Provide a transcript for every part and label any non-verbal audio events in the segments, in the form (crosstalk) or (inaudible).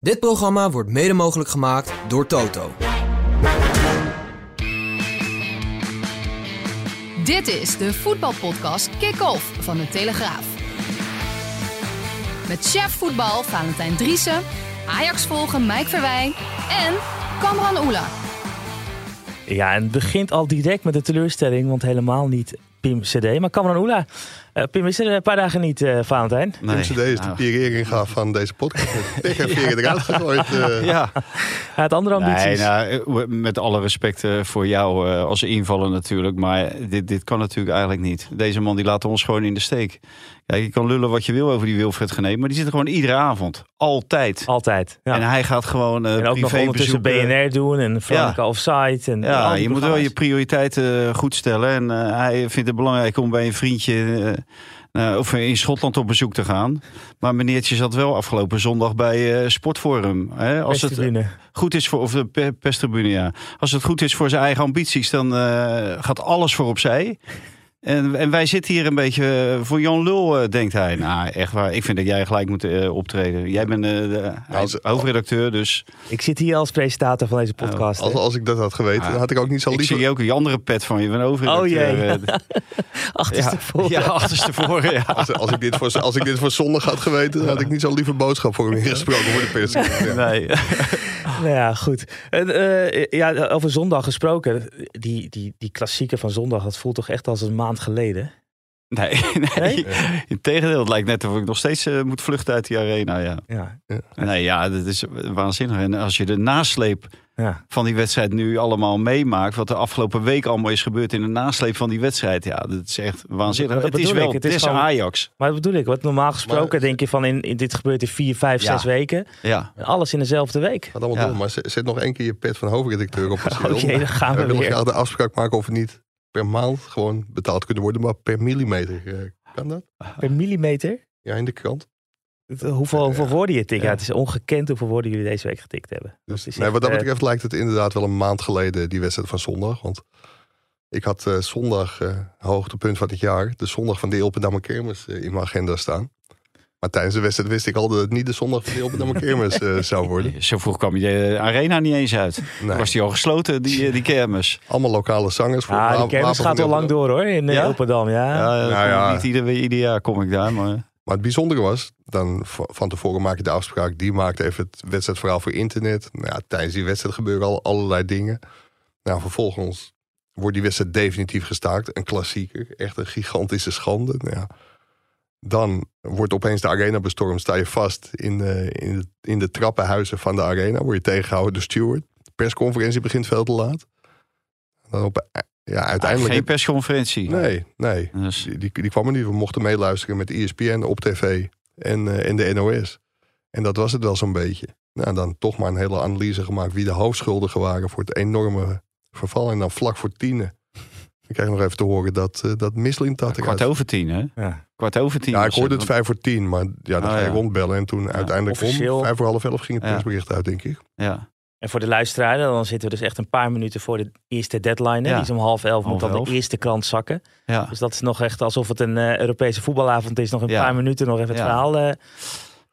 Dit programma wordt mede mogelijk gemaakt door Toto. Dit is de voetbalpodcast Kick-Off van de Telegraaf. Met chef voetbal Valentijn Driessen, Ajax volgen Mike Verwijn en Kamran Oela. Ja, en het begint al direct met de teleurstelling, want helemaal niet Pim CD, maar Kamran Oela. Uh, Pim is er een paar dagen niet, uh, Valentijn. Nee. Pim CD is de Pierre gaf van deze podcast. (laughs) Ik heb Pierre eruit gegooid. Uh. Ja. Hij had andere ambities. Nee, nou, met alle respect voor jou als invaller natuurlijk. Maar dit, dit kan natuurlijk eigenlijk niet. Deze man die laat ons gewoon in de steek. Kijk, je kan lullen wat je wil over die Wilfred Gené, maar die zit er gewoon iedere avond. Altijd. Altijd. Ja. En hij gaat gewoon uh, En ook nog ondertussen BNR doen en Franka ja. offside. En ja, je moet wel je prioriteiten goed stellen. En uh, hij vindt het belangrijk om bij een vriendje uh, of in Schotland op bezoek te gaan. Maar meneertje zat wel afgelopen zondag bij Sportforum. Hè? Als het goed is voor, of de pestribune, ja. Als het goed is voor zijn eigen ambities, dan gaat alles voor opzij. En, en, wij zitten hier een beetje eh, voor Jan Lul, uh, denkt hij. Nou, echt waar. Ik vind dat jij gelijk moet uh, optreden. Jij bent de als, hoofdredacteur, dus... Ik zit hier als presentator van deze podcast. Oh, als, als, ik dat had geweten, ah, dan had ik ook niet zo lief... Ik zie ook een andere pet van je, een hoofdredacteur. Oh jee. (laughs) achterstevoren. Ja, ja achterstevoren, ja. Als, als, ik dit voor, als ik dit voor zondag had geweten, had ik niet zo'n lieve boodschap voor hem ingesproken voor de pers. Ja. Nee. (laughs) nou ja, goed. Uh, ja, over zondag gesproken. Die, die, die klassieker van zondag, dat voelt toch echt als een maand geleden? Nee, (laughs) nee. (laughs) Integendeel, het lijkt net of ik nog steeds uh, moet vluchten uit die arena. Ja. Ja. Nee, ja, dat is waanzinnig. En als je de nasleep ja. van die wedstrijd nu allemaal meemaakt, wat de afgelopen week allemaal is gebeurd in de nasleep van die wedstrijd, ja, dat is echt waanzinnig. het is wel, ik, het is gewoon, Ajax. Maar wat bedoel ik? Wat normaal gesproken maar, denk je van in, in, dit gebeurt in vier, vijf, ja. zes weken. Ja. Alles in dezelfde week. Gaat allemaal ja. door, maar zet nog één keer je pet van hoofdredacteur op. (laughs) Oké, okay, dan gaan we, we weer. de afspraak maken of niet per maand gewoon betaald kunnen worden, maar per millimeter. Uh, kan dat? Per millimeter? Ja, in de krant. Het, hoeveel, hoeveel woorden je tikt? Ja. het is ongekend hoeveel woorden jullie deze week getikt hebben. Dus, nee, wat dat betreft lijkt het inderdaad wel een maand geleden, die wedstrijd van zondag. Want ik had uh, zondag, uh, hoogtepunt van het jaar, de zondag van de Ilpendamme Kermis in mijn agenda staan. Maar tijdens de wedstrijd wist ik al dat het niet de zondag van de Ilpendamme Kermis uh, zou worden. Zo vroeg kwam je de arena niet eens uit. Nee. Was die al gesloten, die, die kermis? Allemaal lokale zangers. Voor ja, die kermis gaat al lang door hoor, in ja? Ilpendam. Ja, ja, nou, ja. Niet ieder, ieder jaar kom ik daar, maar... Maar het bijzondere was, dan van tevoren maak je de afspraak. Die maakt even het wedstrijdverhaal voor internet. Nou ja, tijdens die wedstrijd gebeuren al allerlei dingen. Nou, vervolgens wordt die wedstrijd definitief gestaakt. Een klassieker. Echt een gigantische schande. Nou ja, dan wordt opeens de arena bestormd. Sta je vast in, uh, in, de, in de trappenhuizen van de arena. Word je tegengehouden door steward. De persconferentie begint veel te laat. Dan op, ja, uiteindelijk... Geen persconferentie? Nee, nee. Dus... Die, die, die kwam er niet. We mochten meeluisteren met ESPN op tv en, uh, en de NOS. En dat was het wel zo'n beetje. Nou, dan toch maar een hele analyse gemaakt wie de hoofdschuldigen waren voor het enorme verval. En dan vlak voor tienen. Ik krijg nog even te horen dat, uh, dat Mislint had. Ja, kwart over tien, hè? Ja. Kwart over tien. Ja, ik hoorde het vijf voor tien, maar ja, dan oh, ga je ja. rondbellen. En toen uiteindelijk Officieel... om vijf voor half elf ging het persbericht uit, denk ik. Ja. En voor de luisteraar, dan zitten we dus echt een paar minuten voor de eerste deadline. Ja. Die is om half elf, moet dan de eerste krant zakken. Ja. Dus dat is nog echt alsof het een uh, Europese voetbalavond is. Nog een paar minuten nog even het verhaal uh,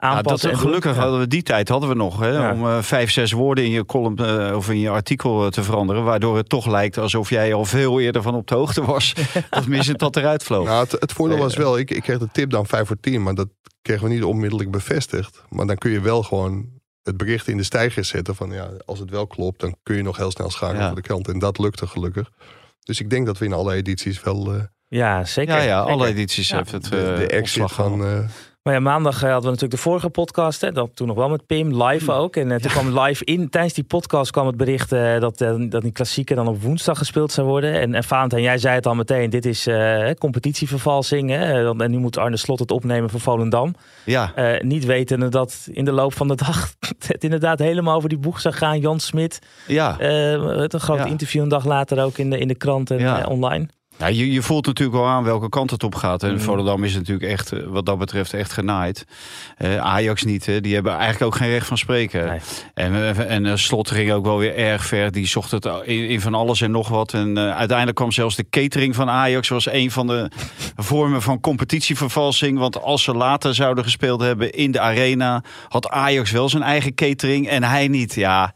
aanpassen. Ja, dat, gelukkig hadden we die tijd hadden we nog. Hè, Om uh, vijf, zes woorden in je column of in je artikel te veranderen. Waardoor het toch lijkt alsof jij al veel eerder van op de hoogte was. (laughs) of minstens dat eruit vloog. Nou, het, het voordeel was wel, ik, ik kreeg de tip dan vijf voor tien. Maar dat kregen we niet onmiddellijk bevestigd. Maar dan kun je wel gewoon het bericht in de stijger zetten van ja, als het wel klopt, dan kun je nog heel snel schakelen ja. voor de krant. En dat lukte gelukkig. Dus ik denk dat we in alle edities wel. Uh, ja, zeker. Ja, ja zeker. alle edities ja. heeft het. Uh, de, de exit van, uh, Maar ja, maandag eh, hadden we natuurlijk de vorige podcast. Hè, dat toen nog wel met Pim, live ook. En uh, toen kwam live in, tijdens die podcast kwam het bericht uh, dat, dat die klassieker dan op woensdag gespeeld zou worden. En, en en jij zei het al meteen, dit is competitievervalsing. Hè, en nu moet Arne Slot het opnemen voor Volendam. Ja. niet wetende dat in de loop van de dag (laughs) het inderdaad helemaal over die boeg zou gaan. Jan Smit. Ja. een groot interview een dag later ook in de, in de krant en online. Ja, je, je voelt natuurlijk wel aan welke kant het op gaat. En mm. Volendam is natuurlijk echt, eh, wat dat betreft, echt genaaid. Uh, Ajax niet, hè. die hebben eigenlijk ook geen recht van spreken. En, uh, en Slot ging ook wel weer erg ver. Die zocht het in, in van alles en nog wat. En uiteindelijk kwam zelfs de catering van Ajax... was een van de vormen van competitievervalsing. Want als ze later zouden gespeeld hebben in de arena... had Ajax wel zijn eigen catering en hij niet. Ja...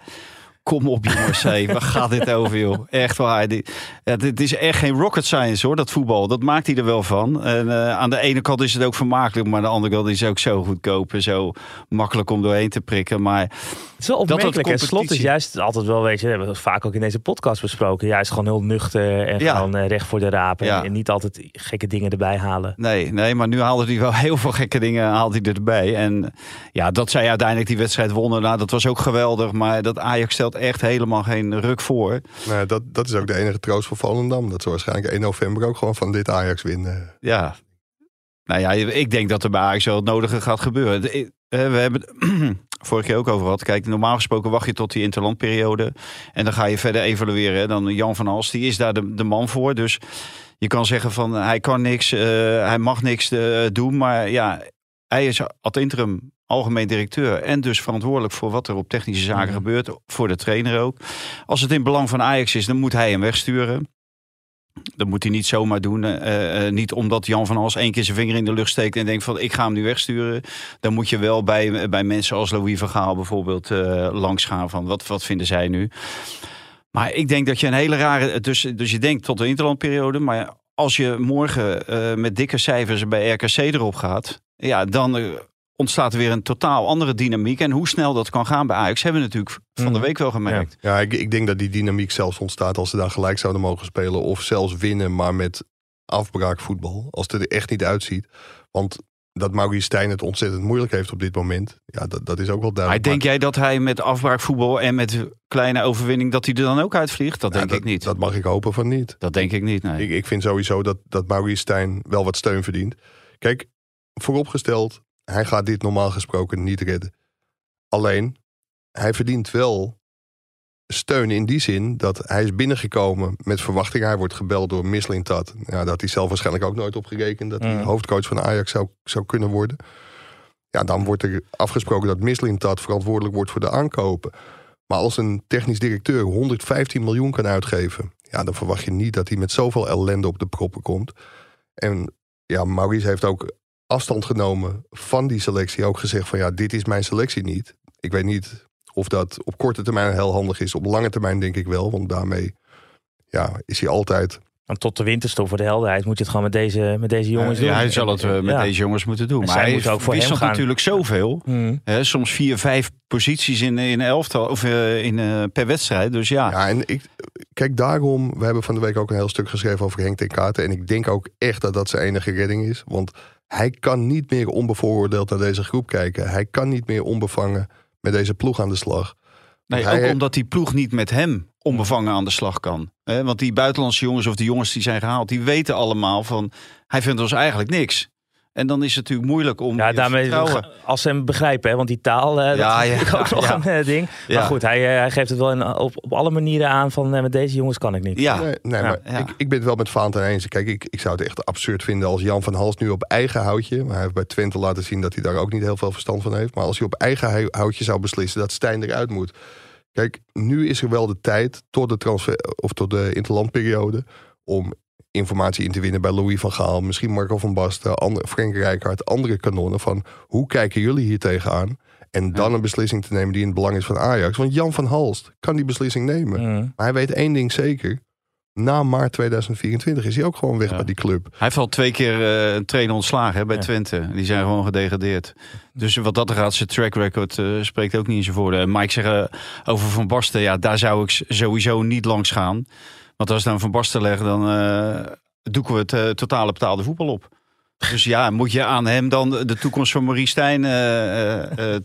Kom op jongens, hey, waar gaat dit over joh? Echt waar. Dit, ja, dit is echt geen rocket science hoor, dat voetbal. Dat maakt hij er wel van. En uh, aan de ene kant is het ook vermakelijk, maar aan de andere kant is het ook zo goedkoop en zo makkelijk om doorheen te prikken. Maar het is wel opmerkelijk. En slot is juist altijd wel, weet je, we hebben het vaak ook in deze podcast besproken. Juist gewoon heel nuchter en ja. gewoon uh, recht voor de. Ja. En niet altijd gekke dingen erbij halen. Nee, nee, maar nu haalde hij wel (laughs) heel veel gekke dingen haalde hij erbij. En ja, dat zij uiteindelijk die wedstrijd wonnen, nou, dat was ook geweldig. Maar dat Ajax stelt echt helemaal geen ruk voor. Nou, dat, dat is ook de enige troost voor Volendam. Dat ze waarschijnlijk 1 november ook gewoon van dit Ajax winnen. Ja. Nou ja, ik denk dat er bij Ajax wel het nodige gaat gebeuren. Eh, we hebben (clears throat) vorige keer ook over gehad. Kijk, normaal gesproken wacht je tot die interlandperiode. En dan ga je verder evalueren. Dan Jan van Hals, die is daar de, de man voor. Dus je kan zeggen van hij kan niks, uh, hij mag niks uh, doen. Maar ja, hij is ad interim algemeen directeur en dus verantwoordelijk voor wat er op technische zaken mhm. gebeurt, voor de trainer ook. Als het in belang van Ajax is, dan moet hij hem wegsturen. Dat moet hij niet zomaar doen. Uh, uh, niet omdat Jan van Als één keer zijn vinger in de lucht steekt en denkt van ik ga hem nu wegsturen. Dan moet je wel bij, bij mensen als Louis van Gaal bijvoorbeeld uh, langs gaan van wat, wat vinden zij nu. Maar ik denk dat je een hele rare. Dus, dus je denkt tot de interlandperiode. Maar als je morgen met dikke cijfers bij RKC erop gaat. Ja, dan ontstaat er weer een totaal andere dynamiek. En hoe snel dat kan gaan bij Ajax hebben we natuurlijk van de mhm. week wel gemerkt. Ja, ja ik, ik, denk dat die dynamiek zelfs ontstaat als ze daar gelijk zouden mogen spelen. Of zelfs winnen, maar met afbraakvoetbal. Als het er echt niet uitziet. Want dat Maurice Stijn het ontzettend moeilijk heeft op dit moment. Ja, dat, dat is ook wel duidelijk. Maar denk jij dat hij met afbraakvoetbal en met kleine overwinning... dat hij er dan ook uitvliegt? Dat denk ik niet. Dat mag ik hopen van niet. Dat denk ik niet, nee. Ik, ik vind sowieso dat, dat Maurice Stijn wel wat steun verdient. Kijk, vooropgesteld, hij gaat dit normaal gesproken niet redden. Alleen, hij verdient wel steun in die zin dat hij is binnengekomen met verwachting. Hij wordt gebeld door Mislintat. Ja, dat had hij zelf waarschijnlijk ook nooit opgerekend dat hij mm. hoofdcoach van Ajax zou, zou kunnen worden. Ja, dan wordt er afgesproken dat Mislintat verantwoordelijk wordt voor de aankopen. Maar als een technisch directeur 115 miljoen kan uitgeven, ja, dan verwacht je niet dat hij met zoveel ellende op de proppen komt. En ja, Maurice heeft ook afstand genomen van die selectie. Ook gezegd van ja, dit is mijn selectie niet. Ik weet niet of dat op korte termijn heel handig is. Op lange termijn denk ik wel. Want daarmee ja, is hij altijd want tot de winterstop voor de helderheid moet je het gewoon met deze, met deze jongens doen. Ja, hij zal het uh, met deze jongens moeten doen. maar hij ook voor hem gaan. natuurlijk zoveel. Mm. Hè, soms vier, vijf posities in, in elftal of uh, in, uh, per wedstrijd. Dus ja. Ja, en ik, kijk daarom. We hebben van de week ook een heel stuk geschreven over Henk ten Kaarten. En ik denk ook echt dat dat zijn enige redding is. Want hij kan niet meer onbevooroordeeld naar deze groep kijken. Hij kan niet meer onbevangen met deze ploeg aan de slag. Nee, ook omdat die ploeg niet met hem onbevangen aan de slag kan. Want die buitenlandse jongens of die jongens die zijn gehaald, die weten allemaal van hij vindt ons eigenlijk niks. En dan is het natuurlijk moeilijk om. Ja, daarmee als ze hem begrijpen, hè, want die taal, uh, ja, dat is ook nog een uh, ding. Maar goed, hij, uh, hij, geeft het wel in, op, op alle manieren aan van met deze jongens kan ik niet. Ja, nee, nee maar ik, ik ben het wel met Vaanten eens. Kijk, ik, ik zou het echt absurd vinden als Jan van Hals nu op eigen houtje, maar hij heeft bij Twente laten zien dat hij daar ook niet heel veel verstand van heeft. Maar als hij op eigen houtje zou beslissen dat Stijn eruit moet. Kijk, nu is er wel de tijd tot de transfer of tot de interlandperiode om informatie in te winnen bij Louis van Gaal, misschien Marco van Basten, andere, Frank Rijkaard, andere kanonnen van hoe kijken jullie hier tegenaan? En dan een beslissing te nemen die in het belang is van Ajax. Want Jan van Halst kan die beslissing nemen. Maar hij weet één ding zeker. Na maart 2024 is hij ook gewoon weg bij die club. Hij heeft al twee keer uh, een trainer ontslagen hè, bij Twente. Die zijn gewoon gedegradeerd. Dus wat dat gaat, zijn track record uh, spreekt ook niet in zijn voordeel. Mike zegt over Van Basten, ja, daar zou ik sowieso niet langs gaan. Want als we dan Van Basten leggen, dan uh, doeken we het uh, totale betaalde voetbal op. Dus ja, moet je aan hem dan de toekomst van Maurice Stijn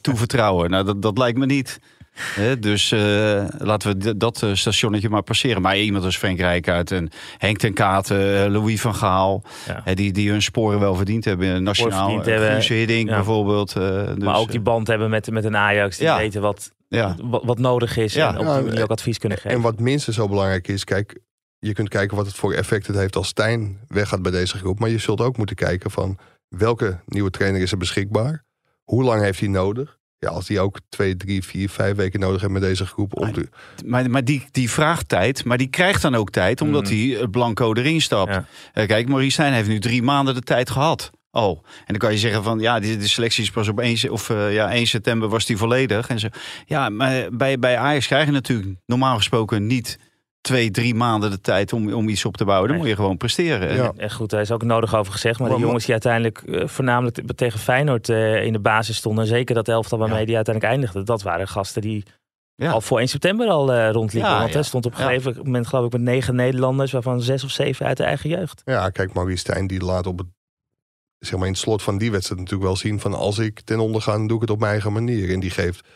toevertrouwen? Nou, dat, dat lijkt me niet dus uh, laten we dat uh, stationnetje maar passeren. Maar iemand als Frank Rijkaard en Henk ten Katen, uh, Louis van Gaal... Ja. die, die hun sporen wel verdiend hebben. Nationaal, Guus Hiddink ja. bijvoorbeeld. Dus, maar ook die band hebben met, met een Ajax. Die weten wat, wat, wat, nodig is. En op die manier ook advies kunnen geven. En wat minstens zo belangrijk is... Kijk, je kunt kijken wat het voor effect het heeft als Stijn weggaat bij deze groep. Maar je zult ook moeten kijken van... welke nieuwe trainer is er beschikbaar? Hoe lang heeft hij nodig? Ja, als die ook twee, drie, vier, vijf weken nodig hebben met deze groep. Om te... Maar, maar die, die vraagt tijd, maar die krijgt dan ook tijd omdat mm. hij mm. blanco erin stapt. Ja. Uh, kijk, Maurice Stijn heeft nu drie maanden de tijd gehad. Oh, en dan kan je zeggen van ja, de, de selectie is pas op 1, of, uh, ja, 1 september was die volledig. En zo. Ja, maar bij, bij Ajax krijg je natuurlijk normaal gesproken niet twee, drie maanden de tijd om, om iets op te bouwen. Dan moet je gewoon presteren. Ja. En goed, daar is ook nodig over gezegd. Maar, de jongens die uiteindelijk uh, voornamelijk tegen Feyenoord uh, in de basis stonden. En zeker dat elftal waarmee ja. die uiteindelijk eindigde. Dat waren gasten die ja. al voor 1 september al uh, rondliepen. Ja, want er stond op een gegeven moment geloof ik met negen Nederlanders. Waarvan zes of zeven uit de eigen jeugd. Ja, kijk, Maurice Stijn die laat op het zeg maar in het slot van die wedstrijd natuurlijk wel zien van als ik ten onder ga, dan doe ik het op mijn eigen manier. En die geeft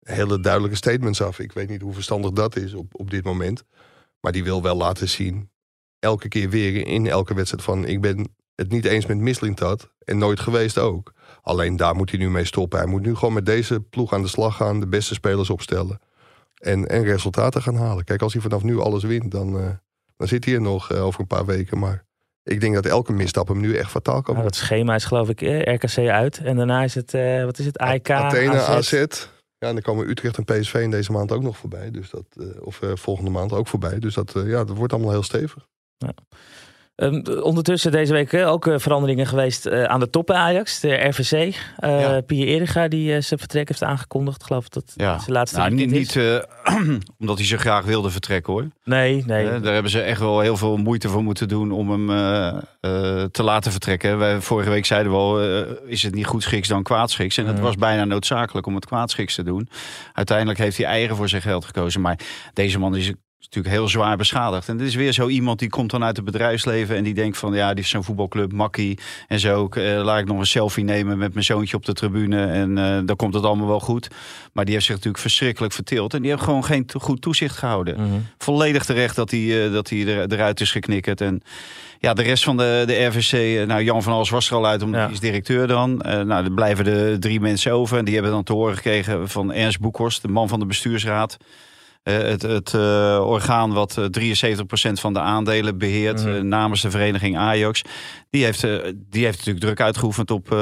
hele duidelijke statements af. Ik weet niet hoe verstandig dat is op, op dit moment. Maar die wil wel laten zien, elke keer weer in elke wedstrijd van... ik ben het niet eens met Mislintat en nooit geweest ook. Alleen daar moet hij nu mee stoppen. Hij moet nu gewoon met deze ploeg aan de slag gaan, de beste spelers opstellen. En, en resultaten gaan halen. Kijk, als hij vanaf nu alles wint, dan, uh, dan zit hij er nog uh, over een paar weken. Maar ik denk dat elke misstap hem nu echt fataal kan worden. het schema is geloof ik eh, RKC uit. En daarna is het, uh, wat is het, AEK, Athene, AZ. AZ. Ja, en dan komen Utrecht en PSV in deze maand ook nog voorbij. Dus dat, uh, of uh, volgende maand ook voorbij. Dus dat, uh, ja, dat wordt allemaal heel stevig. Ja. Um, ondertussen deze week ook veranderingen geweest aan de top bij Ajax. De RVC. Ja. Pierre Eriga die zijn vertrek heeft aangekondigd. geloof dat ja. zijn laatste nou, niet, niet (clears throat) omdat hij zo graag wilde vertrekken hoor. Nee, nee. daar hebben ze echt wel heel veel moeite voor moeten doen om hem te laten vertrekken. Wij, vorige week zeiden we al, is het niet goed schiks dan kwaadschiks. En het was bijna noodzakelijk om het kwaadschiks te doen. Uiteindelijk heeft hij eigen voor zijn geld gekozen. Maar deze man is natuurlijk heel zwaar beschadigd. En dit is weer zo iemand die komt dan uit het bedrijfsleven en die denkt van ja, die is zo'n voetbalclub, makkie en zo. Uh, laat ik nog een selfie nemen met mijn zoontje op de tribune en uh, dan komt het allemaal wel goed. Maar die heeft zich natuurlijk verschrikkelijk verteeld en die heeft gewoon geen goed toezicht gehouden. Mhm. Volledig terecht dat hij, uh, dat hij er, eruit is geknikkerd. En ja, de rest van de, de RVC, nou Jan van Als was er al uit, omdat ja. hij is directeur dan. nou, er blijven de drie mensen over en die hebben dan te horen gekregen van Ernst Boekhorst, de man van de bestuursraad. Eh, het, het uh, orgaan wat 73% eh, van de aandelen beheert mhm. namens de vereniging Ajax. Die heeft, die heeft natuurlijk druk uitgeoefend op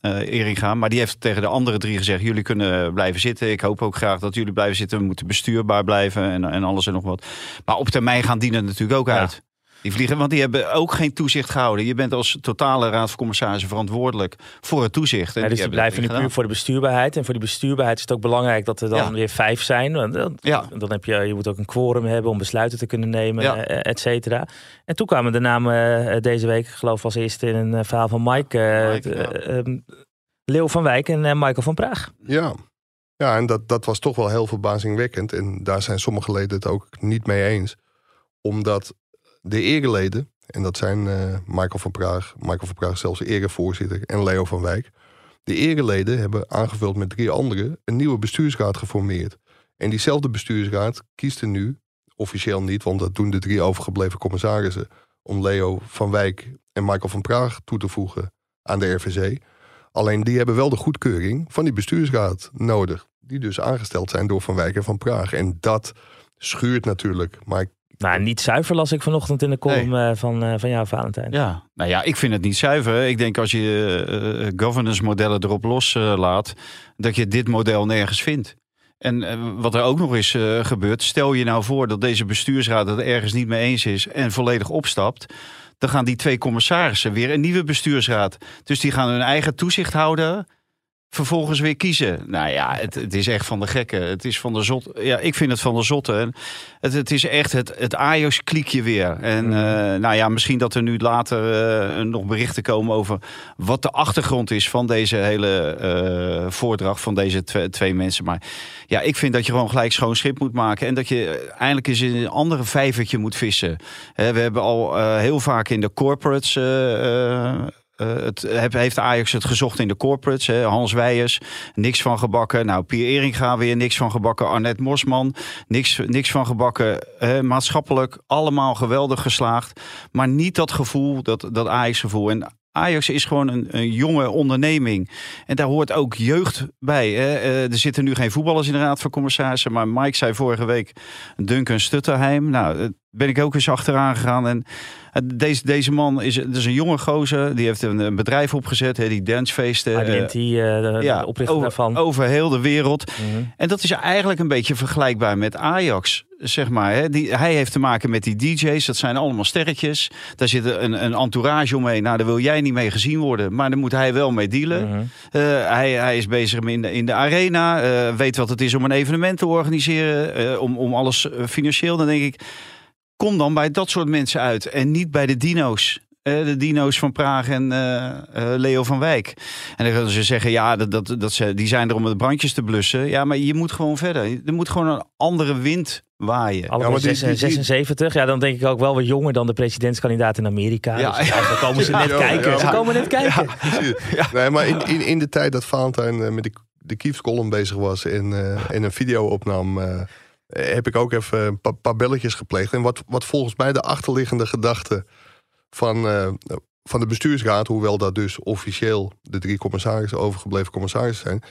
Eringa. Maar die heeft tegen de andere drie gezegd: jullie kunnen blijven zitten. Ik hoop ook graag dat jullie blijven zitten. We moeten bestuurbaar blijven en, en alles en nog wat. Maar op termijn gaan die er natuurlijk ook uit. Die vliegen, want die hebben ook geen toezicht gehouden. Je bent als totale raad van commissarissen verantwoordelijk voor het toezicht. En ja, dus die, blijven nu puur voor de bestuurbaarheid. En voor die bestuurbaarheid is het ook belangrijk dat er dan weer vijf zijn. Dan, ja. dan heb je, je moet ook een quorum hebben om besluiten te kunnen nemen, ja. Eh, et cetera. En toen kwamen de namen uh, deze week, geloof ik als eerste in een uh, verhaal van Mike, Mike ehm, Leo van Wijk en Michael van Praag. Ja, ja en dat, dat was toch wel heel verbazingwekkend. En daar zijn sommige leden het ook niet mee eens. Omdat de ereleden, en dat zijn uh, Michael van Praag, Michael van Praag zelfs erevoorzitter en Leo van Wijk. De ereleden hebben aangevuld met drie anderen een nieuwe bestuursraad geformeerd. En diezelfde bestuursraad kiest nu, officieel niet, want dat doen de drie overgebleven commissarissen, om Leo van Wijk en Michael van Praag toe te voegen aan de RVC. Alleen die hebben wel de goedkeuring van die bestuursraad nodig. Die dus aangesteld zijn door Van Wijk en Van Praag. En dat schuurt natuurlijk. Maar ik nou, niet zuiver las ik vanochtend in de column eh, van, uh, van jou, Valentijn. Ja, nou ja, ik vind het niet zuiver. Ik denk als je uh, governance modellen erop loslaat, dat je dit model nergens vindt. En wat er ook nog is gebeurd, stel je nou voor dat deze bestuursraad het ergens niet mee eens is en volledig opstapt. Dan gaan die twee commissarissen weer een nieuwe bestuursraad. Dus die gaan hun eigen toezicht houden vervolgens weer kiezen. Nou ja, het, het, is echt van de gekken. Het is van de zot. Ja, ik vind het van de zotte. Het, het is echt het, het Ajax-kliekje weer. En mhm. eh, nou ja, misschien dat er nu later uh, nog berichten komen over wat de achtergrond is van deze hele uh, voordracht van deze twee, twee, mensen. Maar ja, ik vind dat je gewoon gelijk schoon schip moet maken. En dat je eindelijk eens in een andere vijvertje moet vissen. we hebben al heel vaak in de corporates het heeft Ajax het gezocht in de corporates. Hè? Hans Weijers, niks van gebakken. Nou, Pier Eringa weer niks van gebakken. Arnett Mosman, niks, niks van gebakken. maatschappelijk allemaal geweldig geslaagd. Maar niet dat gevoel, dat, dat Ajax gevoel. En Ajax is gewoon een, een, jonge onderneming. En daar hoort ook jeugd bij. Hè. Eh, er zitten nu geen voetballers in de Raad van Commissarissen. Maar Mike zei vorige week Duncan Stutterheim. Nou, ben ik ook eens achteraan gegaan. En deze, deze man is, is een jonge gozer. Die heeft een, bedrijf opgezet, hè, die dancefeesten. Argenti, uh, de, ja, oprichter over, daarvan. Over heel de wereld. Mhm. En dat is eigenlijk een beetje vergelijkbaar met Ajax. Zeg maar, hè. Die, hij heeft te maken met die DJ's. Dat zijn allemaal sterretjes. Daar zit een, een entourage omheen. Nou, daar wil jij niet mee gezien worden. Maar daar moet hij wel mee dealen. Mhm. Eh, hij, hij is bezig in de, in de arena. Uh, weet wat het is om een evenement te organiseren. om, om alles financieel. Dan denk ik kom dan bij dat soort mensen uit en niet bij de dino's. Uh, de dino's van Praag en uh, uh, Leo van Wijk. En dan gaan ze zeggen, ja, dat, dat, dat ze, die zijn er om de brandjes te blussen. Ja, maar je moet gewoon verder. Er moet gewoon een andere wind waaien. Allemaal ja, 76, ja, dan denk ik ook wel wat jonger dan de presidentskandidaat in Amerika. Ja, dus, ja, dan komen ze net kijken. Ze komen net kijken. nee, maar in, in, in, de tijd dat Valentijn met de, de Kiefs column bezig was en, en een video opnam heb ik ook even een paar, belletjes gepleegd. En wat, wat volgens mij de achterliggende gedachte van, uh, van de bestuursraad, hoewel dat dus officieel de drie commissarissen, overgebleven commissarissen zijn,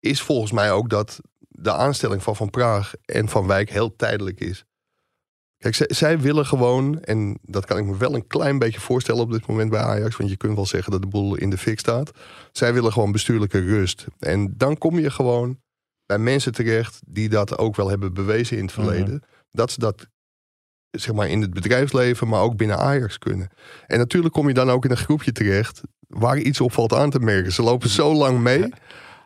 is volgens mij ook dat de aanstelling van Van Praag en Van Wijk heel tijdelijk is. Kijk, zij, zij, willen gewoon, en dat kan ik me wel een klein beetje voorstellen op dit moment bij Ajax, want je kunt wel zeggen dat de boel in de fik staat. Zij willen gewoon bestuurlijke rust. En dan kom je gewoon bij mensen terecht die dat ook wel hebben bewezen in het mhm. verleden. Dat ze dat zeg maar in het bedrijfsleven, maar ook binnen Ajax kunnen. En natuurlijk kom je dan ook in een groepje terecht waar iets op valt aan te merken. Ze lopen zo lang mee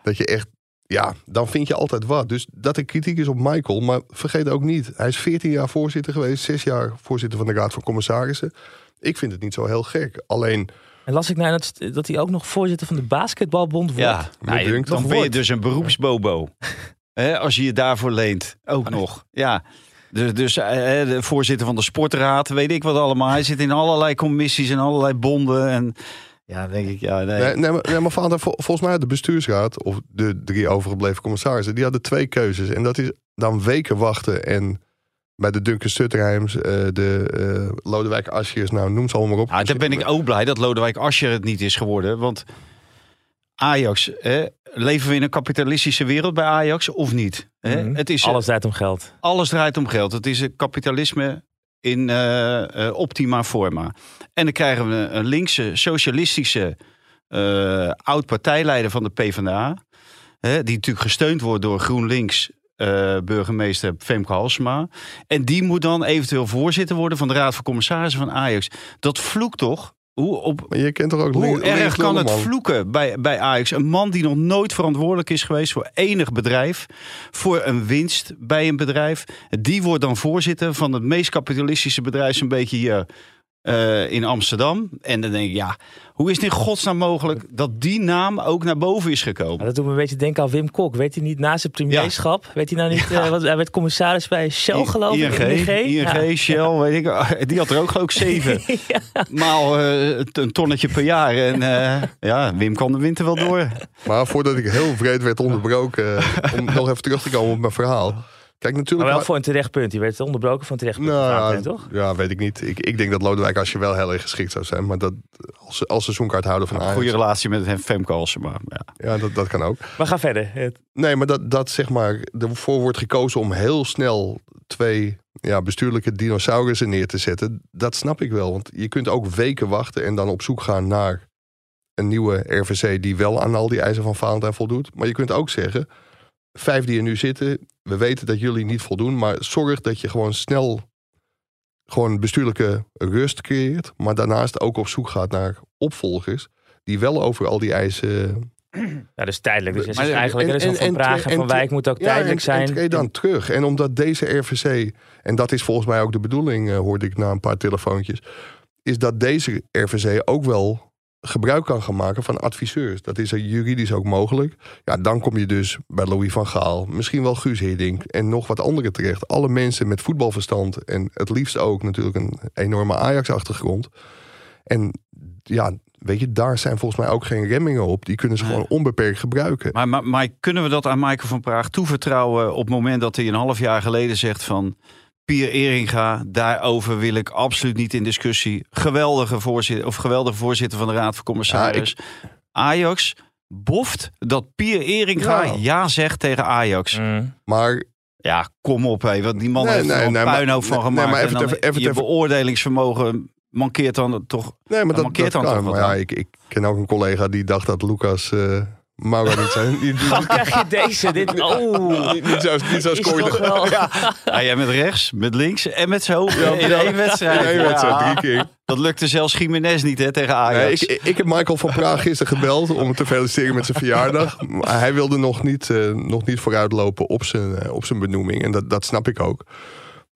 dat je echt, ja, dan vind je altijd wat. Dus dat er kritiek is op Michael, maar vergeet ook niet, hij is 14 jaar voorzitter geweest, 6 jaar voorzitter van de Raad van Commissarissen. Ik vind het niet zo heel gek. Alleen. En las ik nou dat, dat hij ook nog voorzitter van de basketbalbond wordt? Ja, nou, dan ben je dus een beroepsbobo. (laughs) als je je daarvoor leent, ook nog. Ja. Dus, dus eh, de voorzitter van de sportraad, weet ik wat allemaal. Hij zit in allerlei commissies en allerlei bonden. En ja, denk ik, ja, nee. Nee, nee, maar, nee, maar vader, volgens mij de bestuursraad, of de drie overgebleven commissarissen, die hadden twee keuzes. En dat is dan weken wachten en bij de Duncan Stutterheims, uh, de uh, Lodewijk Asjes, nou noem ze allemaal op. Ah, daar ben ik ook blij dat Lodewijk Ascher het niet is geworden. Want Ajax, hè, leven we in een kapitalistische wereld bij Ajax of niet? Hè? Mhm. Het is, alles draait om geld. Alles draait om geld. Het is een kapitalisme in uh, optima forma. En dan krijgen we een linkse, socialistische oud-partijleider van de PvdA. Hè, die natuurlijk gesteund wordt door GroenLinks uh, burgemeester Femke Halsema. En die moet dan eventueel voorzitter worden van de Raad van Commissarissen van Ajax. Dat vloekt toch? Hoe, op, maar je kent toch ook hoe erg kan het vloeken bij, bij Ajax? Een man die nog nooit verantwoordelijk is geweest voor enig bedrijf. Voor een winst bij een bedrijf. Die wordt dan voorzitter van het meest kapitalistische bedrijf. Een beetje hier uh, in Amsterdam. En dan denk ik, ja, hoe is het in godsnaam mogelijk dat die naam ook naar boven is gekomen? dat doet me een beetje denken aan Wim Kok. Weet hij niet na zijn premierschap? Weet hij nou niet, (laughs) ja. uh, wat, hij werd commissaris bij Shell geloof ik? ING, ING, ING Shell, weet ik. (laughs) Die had er ook geloof ik zeven. (laughs) Maal uh, een tonnetje per jaar. En ja, Wim kan de winter wel door. Maar voordat ik heel vreed werd onderbroken, om nog even terug te komen op mijn verhaal. Kijk, natuurlijk. Maar wel voor een terecht punt. Die werd onderbroken van terecht punt. Nou, ja, toch? Ja, weet ik niet. Ik, ik denk dat Lodewijk als je wel heel erg geschikt zou zijn. Maar dat als, als seizoenkaart houden van Een goede relatie met hem Femke maar Ja, ja dat, dat kan ook. Maar ga verder. Nee, maar dat, dat zeg maar ervoor wordt gekozen om heel snel twee ja, bestuurlijke dinosaurussen neer te zetten. Dat snap ik wel. Want je kunt ook weken wachten en dan op zoek gaan naar een nieuwe RVC die wel aan al die eisen van Valentijn voldoet. Maar je kunt ook zeggen vijf die er nu zitten, we weten dat jullie niet voldoen, maar zorg dat je gewoon snel gewoon bestuurlijke rust creëert, maar daarnaast ook op zoek gaat naar opvolgers die wel over al die eisen. (clears throat) Ja, dus tijdelijk. Dus maar, eigenlijk en, en, van Praag en, Van Wijk moet ook tijdelijk zijn. En dan terug. En omdat deze RVC, en dat is volgens mij ook de bedoeling, uh, hoorde ik na een paar telefoontjes, is dat deze RVC ook wel gebruik kan gaan maken van adviseurs. Dat is er juridisch ook mogelijk. Ja, dan kom je dus bij Louis van Gaal, misschien wel Guus Hiddink en nog wat anderen terecht. Alle mensen met voetbalverstand en het liefst ook natuurlijk een enorme Ajax-achtergrond. En ja, weet je, daar zijn volgens mij ook geen remmingen op. Die kunnen ze gewoon onbeperkt gebruiken. Maar, maar, maar, kunnen we dat aan Michael van Praag toevertrouwen op het moment dat hij een half jaar geleden zegt van... Pier Eringa, daarover wil ik absoluut niet in discussie. Geweldige voorzitter, of geweldige voorzitter van de Raad van Commissaris. Ajax boft dat Pier Eringa ja, ja zegt tegen Ajax. Mm. Maar ja, kom op, hé. Want die man heeft er een puinhoop van gemaakt. Nee, maar even, en dan even, je beoordelingsvermogen mankeert dan toch. Nee, maar dat, mankeert dat dan kan. Toch maar ja, ik, ik ken ook een collega die dacht dat Lucas. Uh, Mauro niet zijn. (laughs) Dan krijg je deze. Dit, (laughs) oh. niet, niet zo, niet zo wel. Ja. ja, jij met rechts, met links en met zo. Ja, in één wedstrijd. In één wedstrijd, drie keer. Dat lukte zelfs Jiménez niet hè, tegen Ajax. Nee, ik, ik heb Michael van Praag gisteren gebeld om hem te feliciteren met zijn verjaardag. Maar hij wilde nog niet, uh, nog niet vooruitlopen op zijn, uh, op zijn benoeming. En dat, dat snap ik ook.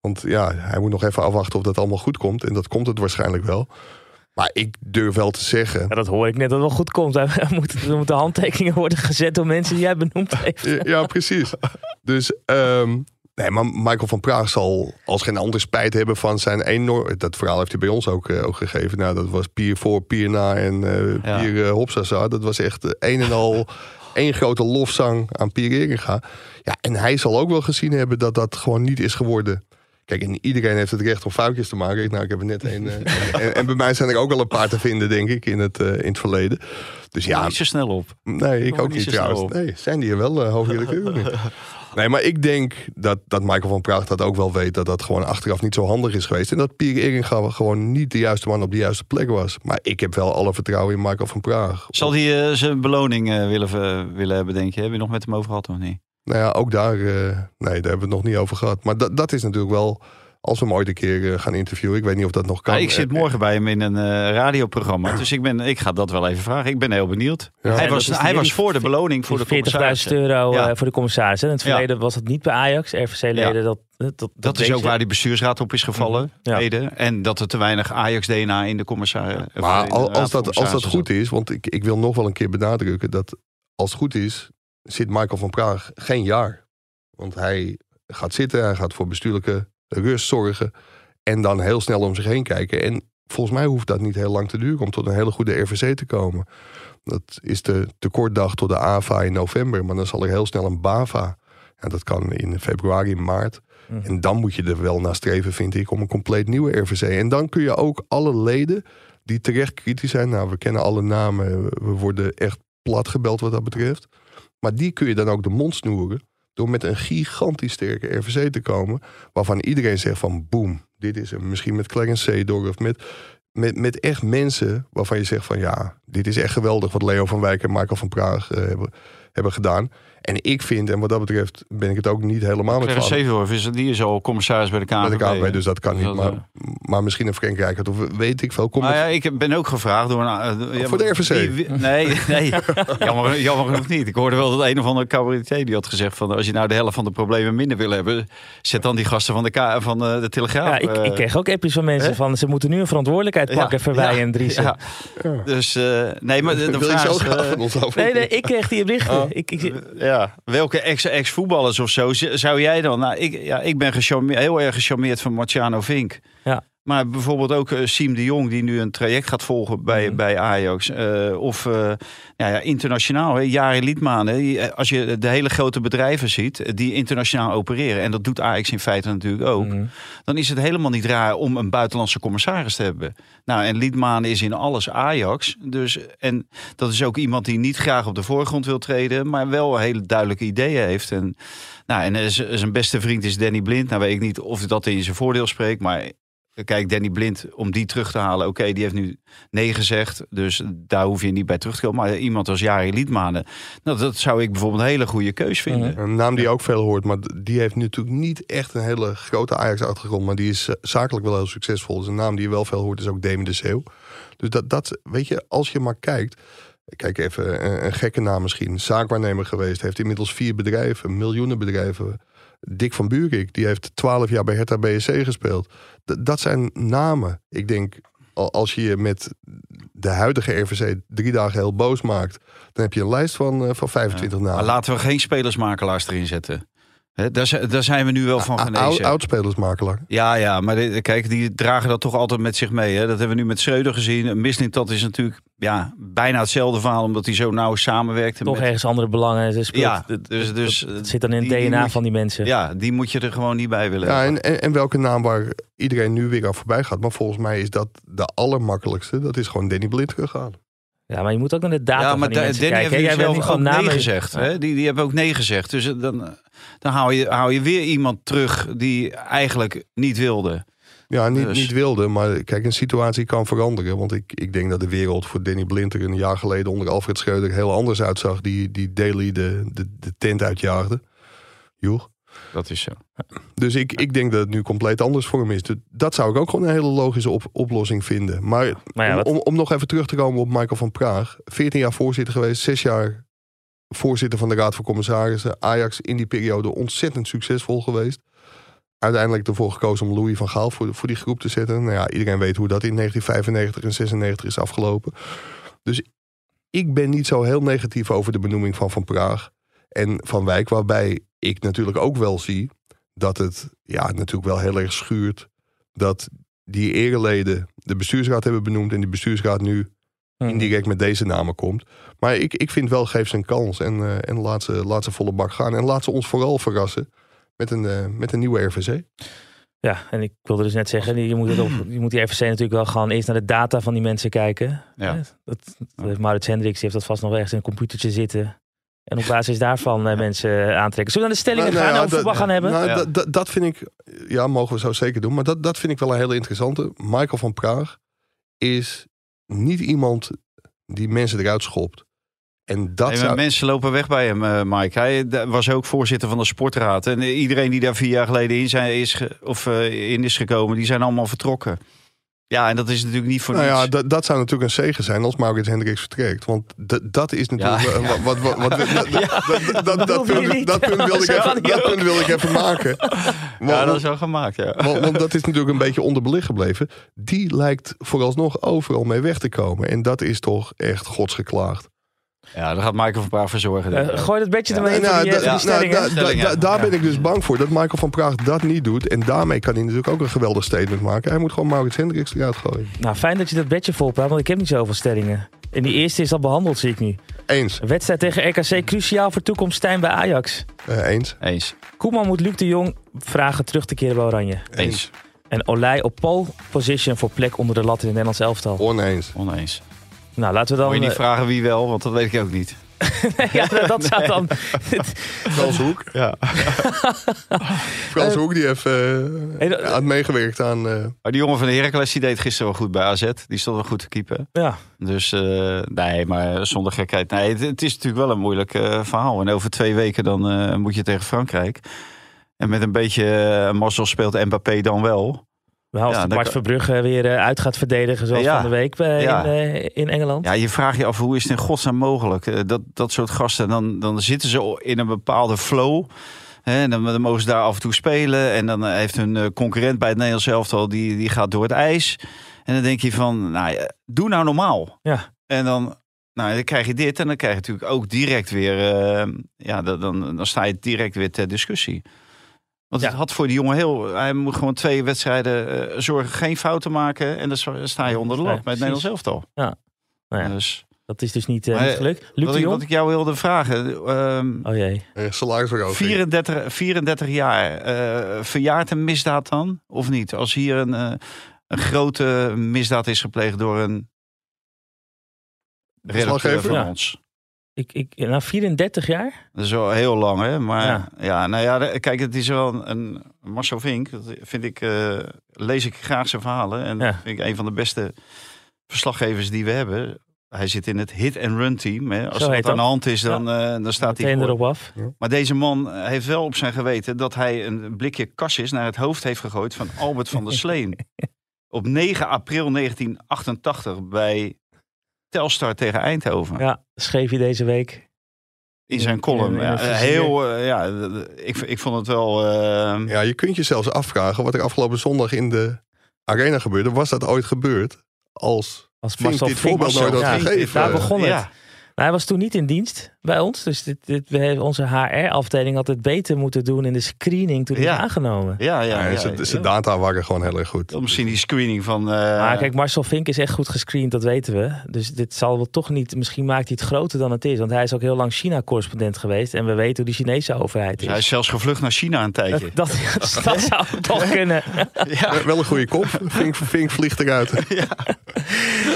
Want ja, hij moet nog even afwachten of dat allemaal goed komt. En dat komt het waarschijnlijk wel. Maar ik durf wel te zeggen. Ja, dat hoor ik net dat het wel goed komt. (laughs) Er moeten, er moeten handtekeningen worden gezet door mensen die jij benoemd heeft. Ja, precies. Dus um, nee, maar Michael van Praag zal als geen ander spijt hebben van zijn enorm. Dat verhaal heeft hij bij ons ook, uh, ook gegeven. Nou, dat was pier voor, pier na en uh, ja. pier uh, Hopsasa. Dat was echt een en al één grote lofzang aan Pier Eringa. Ja, en hij zal ook wel gezien hebben dat dat gewoon niet is geworden Kijk, en iedereen heeft het recht om foutjes te maken. Nou, ik heb er net een. Uh, en, bij mij zijn er ook wel een paar te vinden, denk ik, in het, uh, in het verleden. Dus ja. Niet zo snel op. Nee, ik ook niet trouwens. Nee, zijn die er wel, uh, hoofdredacteur? (laughs) nee, maar ik denk dat, dat Michael van Praag dat ook wel weet. Dat dat gewoon achteraf niet zo handig is geweest. En dat Pierre Eringa gewoon niet de juiste man op de juiste plek was. Maar ik heb wel alle vertrouwen in Michael van Praag. Zal hij zijn beloning willen, willen hebben, denk je? Heb je nog met hem over gehad of niet? Nou ja, ook daar, uh, nee, daar hebben we het nog niet over gehad. Maar dat, dat is natuurlijk wel, als we hem ooit een keer uh, gaan interviewen. Ik weet niet of dat nog kan. Ja, ik zit morgen bij hem in een uh, radioprogramma. Dus ik, ben, ik ga dat wel even vragen. Ik ben heel benieuwd. Ja. Hij, was, hij was voor de beloning voor de commissaris. 40.000 euro ja. voor de commissaris. In het verleden was het niet bij Ajax. RVC-leden dat, dat, dat, dat is ook waar die bestuursraad op is gevallen. Mm En dat er te weinig Ajax-DNA in de commissaris. Maar als, dat, als dat goed is, want ik, ik wil nog wel een keer benadrukken dat als het goed is, zit Michael van Praag geen jaar. Want hij gaat zitten, hij gaat voor bestuurlijke rust zorgen. En dan heel snel om zich heen kijken. En volgens mij hoeft dat niet heel lang te duren om tot een hele goede RVC te komen. Dat is de tekortdag tot de AVA in november. Maar dan zal er heel snel een BAVA. En dat kan in februari, maart. Mhm. En dan moet je er wel naar streven, vind ik, om een compleet nieuwe RVC. En dan kun je ook alle leden die terecht kritisch zijn. Nou, we kennen alle namen. We worden echt plat gebeld wat dat betreft. Maar die kun je dan ook de mond snoeren door met een gigantisch sterke RVC te komen. Waarvan iedereen zegt van boem, dit is hem. Misschien met Clarence Seedorf met, met, met echt mensen waarvan je zegt van ja, dit is echt geweldig wat Leo van Wijk en Michael van Praag uh, hebben, hebben gedaan. En ik vind, en wat dat betreft ben ik het ook niet helemaal met Clarence is, die is al commissaris bij de KNVB. Bij de KNVB, dus dat kan niet. Maar, eh, maar misschien een Frank of weet ik veel. Kom nou ja, ik ben ook gevraagd door een... Uh, voor de RVC? nee, nee. (laughs) jammer, jammer genoeg niet. Ik hoorde wel dat een of andere cabaretier die had gezegd van... als je nou de helft van de problemen minder wil hebben... zet dan die gasten van de, K van uh, de Telegraaf. Ja, ik, ik kreeg ook appjes van mensen van... ze moeten nu een verantwoordelijkheid pakken, ja, Verwij en Dries. Ja. Dus nee, maar de, de vraag is... nee, nee, ik kreeg die berichten. Oh. Ik, ik, ja, welke ex-voetballers of zo zou jij dan... Nou, ik, ja, ik ben heel erg gecharmeerd van Marciano Vink. Ja. Maar bijvoorbeeld ook uh, Siem de Jong, die nu een traject gaat volgen bij, mm. bij Ajax. Uh, of uh, ja, ja, internationaal, hè, Jari Liedman. Hè, als je de hele grote bedrijven ziet die internationaal opereren. En dat doet Ajax in feite natuurlijk ook. Mm. Dan is het helemaal niet raar om een buitenlandse commissaris te hebben. Nou, en Liedman is in alles Ajax. Dus, en dat is ook iemand die niet graag op de voorgrond wil treden. Maar wel hele duidelijke ideeën heeft. En, nou, en zijn beste vriend is Danny Blind. Nou weet ik niet of dat in zijn voordeel spreekt. Maar Kijk, Danny Blind, om die terug te halen. Oké, die heeft nu nee gezegd. Dus daar hoef je niet bij terug te komen. Maar iemand als Jari Liedmanen. Nou, dat zou ik bijvoorbeeld een hele goede keus vinden. Een naam die ook veel hoort. Maar die heeft natuurlijk niet echt een hele grote Ajax-achtergrond. Maar die is eh, zakelijk wel heel succesvol. Dus een naam die je wel veel hoort is ook Demi de Zeeuw. Dus dat, dat, weet je, als je maar kijkt. Kijk even, een, een gekke naam misschien. Zaakwaarnemer geweest. Heeft inmiddels vier bedrijven, miljoenen bedrijven Dick van Buurik, die heeft twaalf jaar bij Hertha BSC gespeeld. dat zijn namen. Ik denk, als je je met de huidige RVC drie dagen heel boos maakt... dan heb je een lijst van, uh, van 25 namen. Maar laten we geen spelersmakelaars erin zetten. Daar, daar, zijn we nu wel van genezen. Oudspelersmakelaar. Ja, ja, maar kijk, die dragen dat toch altijd met zich mee. Hè? Dat hebben we nu met Schreuder gezien. Misling, dat is natuurlijk ja, bijna hetzelfde verhaal, omdat hij zo nauw samenwerkt. Toch ergens andere belangen. Dus ja, dus, dus het zit dan in het DNA van die mensen. Ja, die moet je er gewoon niet bij willen. Ja, en, en, en, welke naam waar iedereen nu weer aan voorbij gaat. Maar volgens mij is dat de allermakkelijkste. Dat is gewoon Danny Blind gegaan. Ja, maar je moet ook naar de data ja, maar van die Danny kijken. Heeft Jij gewoon nee gezegd. Hè? Die, die hebben ook nee gezegd. Dus dan, dan hou, je, hou je weer iemand terug die eigenlijk niet wilde. Ja, niet, dus- niet wilde, maar kijk, een situatie kan veranderen. Want ik, ik denk dat de wereld voor Danny Blind er een jaar geleden onder Alfred Schreuder heel anders uitzag. Die, die Daly de, de, de tent uitjaagde. Joeg. Dat is zo. Dus ik, ik denk dat het nu compleet anders voor hem is. Dat zou ik ook gewoon een hele logische op, oplossing vinden. Maar, om, om, nog even terug te komen op Michael van Praag. 14 jaar voorzitter geweest, 6 jaar voorzitter van de Raad van Commissarissen. Ajax in die periode ontzettend succesvol geweest. Uiteindelijk ervoor gekozen om Louis van Gaal voor, voor die groep te zetten. Nou ja, iedereen weet hoe dat in 1995 en 96 is afgelopen. Dus ik ben niet zo heel negatief over de benoeming van Van Praag en Van Wijk. Waarbij ik natuurlijk ook wel zie dat het ja, natuurlijk wel heel erg schuurt dat die ereleden de bestuursraad hebben benoemd en die bestuursraad nu mhm. indirect met deze namen komt. Maar ik, ik vind wel, geef ze een kans en, uh, en laat, ze, laat ze volle bak gaan. En laat ze ons vooral verrassen met een, uh, met een nieuwe RVC. Ja, en ik wilde dus net zeggen, je moet, het op, je moet die RVC natuurlijk wel gewoon eerst naar de data van die mensen kijken. Ja. Dat, dat Maurits Hendricks die heeft dat vast nog ergens in een computertje zitten. En op basis daarvan uh, mensen aantrekken. Zullen we naar de stellingen nou, gaan nou, over voetbal gaan hebben? Nou, Dat vind ik, ja, mogen we zo zeker doen. Maar dat, dat vind ik wel een hele interessante. Michael van Praag is niet iemand die mensen eruit schopt. En dat zou... Mensen lopen weg bij hem, uh, Mike. Hij was ook voorzitter van de sportraad. En iedereen die daar vier jaar geleden in, zijn, is, of, uh, in is gekomen, die zijn allemaal vertrokken. Ja, en dat is natuurlijk niet voor nou niets. ja, dat, dat zou natuurlijk een zegen zijn als Maurits Hendricks vertrekt. Want dat is natuurlijk... Ja, Wat, wat, wat, (laughs) dat, dat, punt, dat punt wilde ik even, dat punt wilde ik even maken. ja, dat is wel gemaakt, ja. Want, want, dat is natuurlijk een beetje onderbelicht gebleven. Die lijkt vooralsnog overal mee weg te komen. En dat is toch echt godsgeklaagd. Ja, daar gaat Michael van Praag voor zorgen. Uh, gooi dat bedje ermee ja, nou, die Daar ben ik dus bang voor, dat Michael van Praag dat niet doet. En daarmee kan hij natuurlijk ook een geweldig statement maken. Hij moet gewoon Maurits Hendricks eruit gooien. Nou, fijn dat je dat bedje volpraat, want ik heb niet zoveel stellingen. En die eerste is al behandeld, zie ik nu. Eens. wedstrijd tegen RKC cruciaal voor toekomst Stijn bij Ajax. Uh, eens. Eens. Koeman moet Luc de Jong vragen terug te keren bij Oranje. Eens. En Olij op pole position voor plek onder de lat in het Nederlands elftal. Oneens. Oneens. Nou, laten we dan... Moet je niet eh, vragen wie wel, want dat weet ik ook niet. (laughs) ja, dat zou dan... (laughs) Frans Hoek. Ja. (laughs) Frans Hoek die heeft uh, had meegewerkt aan... Uh... die jongen van de Heracles die deed gisteren wel goed bij AZ. Die stond wel goed te keepen. Ja. Dus uh, nee, maar zonder gekheid. Nee, het, is natuurlijk wel een moeilijk verhaal. En over twee weken dan moet je tegen Frankrijk. En met een beetje mazzel speelt Mbappé dan wel. Als ja, Bart Verbrugge weer uh, uit gaat verdedigen zoals van de week ja. in, uh, in, Engeland. Ja, je vraagt je af hoe is het in godsnaam mogelijk? dat, dat soort gasten, dan, dan zitten ze in een bepaalde flow. Hè, en dan, dan, mogen ze daar af en toe spelen. En dan heeft hun concurrent bij het Nederlands elftal, die, die gaat door het ijs. En dan denk je van, nou, doe nou normaal. Ja. En dan, nou, dan krijg je dit. En dan krijg je natuurlijk ook direct weer, ja, dan, dan sta je direct weer ter discussie. Want het had voor die jongen heel. Hij moet gewoon twee wedstrijden uh, zorgen, geen fouten maken. En dan sta je onder de lat met het Nederlands elftal. Ja. Nou ja. Dus. Dat is dus niet, uh, niet gelukt. Luc wat, ik, wat ik jou wilde vragen. Um, oh jee. Uh, 34, 34 jaar. Uh, verjaart een misdaad dan? Of niet? Als hier een, een grote misdaad is gepleegd door een redacteur van ja. ons. Ik, ik, na 34 jaar? Dat is wel heel lang, hè? Maar ja, nou ja, kijk, het is wel een, Marcel Vink. Dat vind ik, uh, lees ik graag zijn verhalen. En ja. vind ik een van de beste verslaggevers die we hebben. Hij zit in het hit-and-run team. Hè. Als het aan de hand is, dan, uh, dan staat hij erop af. Maar deze man heeft wel op zijn geweten dat hij een blikje kassis naar het hoofd heeft gegooid van Albert van der Sleen. (laughs) op 9 april 1988 bij Telstar tegen Eindhoven. Ja, schreef hij deze week. In zijn column. ja, heel, uh, ja, ik, ik vond het wel. Uh... Ja, je kunt je zelfs afvragen wat er afgelopen zondag in de arena gebeurde. Was dat ooit gebeurd als, als Marcel dit voorbeeld nooit had gegeven? Daar begon het. Ja. Hij was toen niet in dienst bij ons. Dus dit, dit, we hebben onze HR-afdeling had het beter moeten doen in de screening toen hij ja. is aangenomen. Ja, ja. ja, ja zijn data waren gewoon heel erg goed. Misschien die screening van... Uh... Maar kijk, Marcel Vink is echt goed gescreend, dat weten we. Dus dit zal wel toch niet... Misschien maakt hij het groter dan het is. Want hij is ook heel lang China-correspondent geweest. En we weten hoe die Chinese overheid is. Dus hij is zelfs gevlucht naar China een tijdje. Dat, (laughs) dat, zou toch kunnen. Ja. Wel een goede kop. Vink, Vink vliegt eruit. Ja.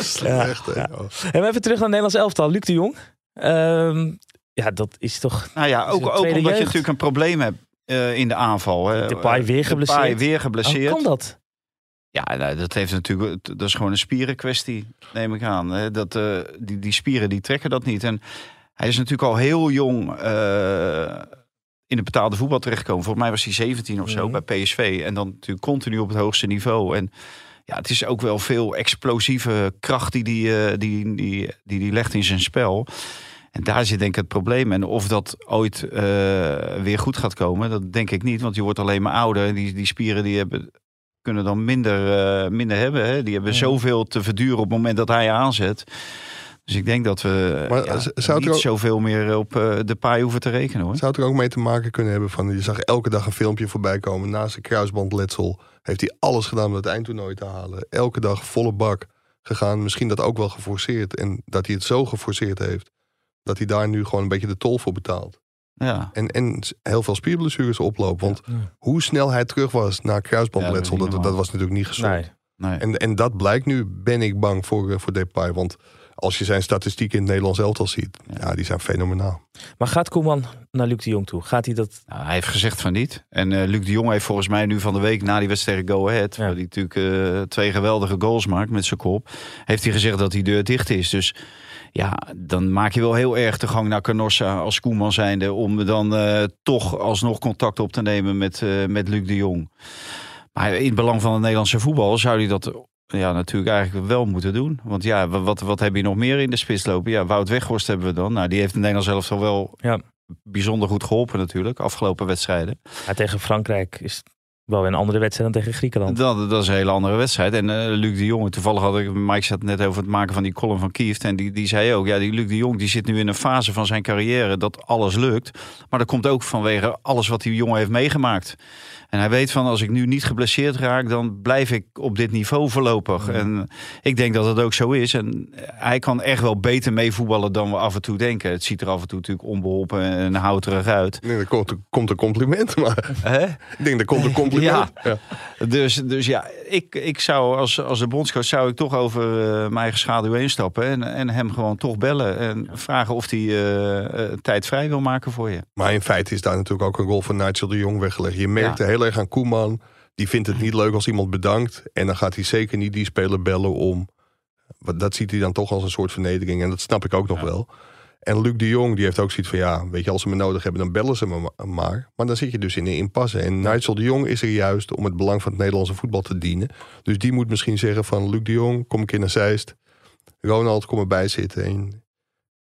Slecht, ja. En even terug naar Nederlands elftal. Luc de Jong. Um, ja, dat is toch. Nou ja, ook, ook omdat je natuurlijk een probleem hebt uh, in de aanval. De paai weer geblesseerd. De weer geblesseerd. Hoe kan dat? Ja, nou, dat heeft natuurlijk. Dat is gewoon een spierenkwestie, neem ik aan. Hè? Dat, uh, die, die spieren die trekken dat niet. En hij is natuurlijk al heel jong uh, in de betaalde voetbal terechtgekomen. Volgens mij was hij 17 of zo mm -hmm. bij PSV. En dan natuurlijk continu op het hoogste niveau. En ja, het is ook wel veel explosieve kracht die die, uh, die, die, die, die legt in zijn spel. En daar zit denk ik het probleem. En of dat ooit uh, weer goed gaat komen, dat denk ik niet. Want je wordt alleen maar ouder. Die, die spieren die hebben, kunnen dan minder, uh, minder hebben. Hè? Die hebben ja. zoveel te verduren op het moment dat hij aanzet. Dus ik denk dat we maar, ja, zou niet ook, zoveel meer op uh, de paai hoeven te rekenen. Hoor. Zou het er ook mee te maken kunnen hebben van... je zag elke dag een filmpje voorbij komen. Naast een kruisbandletsel heeft hij alles gedaan om het eindtoernooi te halen. Elke dag volle bak gegaan. Misschien dat ook wel geforceerd. En dat hij het zo geforceerd heeft... dat hij daar nu gewoon een beetje de tol voor betaalt. Ja. En, en heel veel spierblessures oplopen. Want ja. hoe snel hij terug was naar kruisbandletsel... Ja, dat, dat, was natuurlijk niet gezond. Nee. Nee. En, en dat blijkt nu, ben ik bang voor, voor Depay. Want als je zijn statistieken in het Nederlands elftal ziet, ja. ja. die zijn fenomenaal. Maar gaat Koeman naar Luc de Jong toe? Gaat hij dat? Nou, hij heeft gezegd van niet. En uh, Luc de Jong heeft volgens mij nu van de week na die wedstrijd Go Ahead, ja. waar hij natuurlijk uh, twee geweldige goals maakt met zijn kop, heeft hij gezegd dat die deur dicht is. Dus ja, dan maak je wel heel erg de gang naar Canossa als Koeman zijnde om dan uh, toch alsnog contact op te nemen met, met Luc de Jong. Maar in het belang van het Nederlandse voetbal zou hij dat ja, natuurlijk eigenlijk wel moeten doen. Want ja, wat, wat heb je nog meer in de spits lopen? Ja, Wout Weghorst hebben we dan. Nou, die heeft in Nederland zelf al wel ja. bijzonder goed geholpen natuurlijk, afgelopen wedstrijden. Ja, tegen Frankrijk is wel een andere wedstrijd dan tegen Griekenland. Dat, dat is een hele andere wedstrijd. En uh, Luc de Jong, toevallig had ik, Mike zat net over het maken van die column van Kieft. En die, die zei ook, ja, die Luc de Jong die zit nu in een fase van zijn carrière dat alles lukt. Maar dat komt ook vanwege alles wat die jongen heeft meegemaakt. En hij weet van als ik nu niet geblesseerd raak, dan blijf ik op dit niveau voorlopig. Ja. En ik denk dat dat ook zo is. En hij kan echt wel beter meevoetballen dan we af en toe denken. Het ziet er af en toe natuurlijk onbeholpen en houterig uit. Nee, er komt, komt een compliment, maar Hè? ik denk er komt een compliment. (laughs) Ja. ja. Dus, dus ja, ik, ik zou als, als de bondscoach zou ik toch over uh, mijn eigen schaduw heen stappen en, en hem gewoon toch bellen en vragen of hij uh, uh, tijd vrij wil maken voor je. Maar in feite is daar natuurlijk ook een rol van Nigel de Jong weggelegd. Je merkt ja. heel erg aan Koeman. Die vindt het niet leuk als iemand bedankt. En dan gaat hij zeker niet die speler bellen om. Dat ziet hij dan toch als een soort vernedering. En dat snap ik ook nog ja. wel. En Luc de Jong die heeft ook zoiets van ja, weet je, als ze me nodig hebben, dan bellen ze me maar. Maar dan zit je dus in de impasse. En Nigel de Jong is er juist om het belang van het Nederlandse voetbal te dienen. Dus die moet misschien zeggen van Luc de Jong, kom ik in naar Zeist. Ronald, kom erbij zitten. En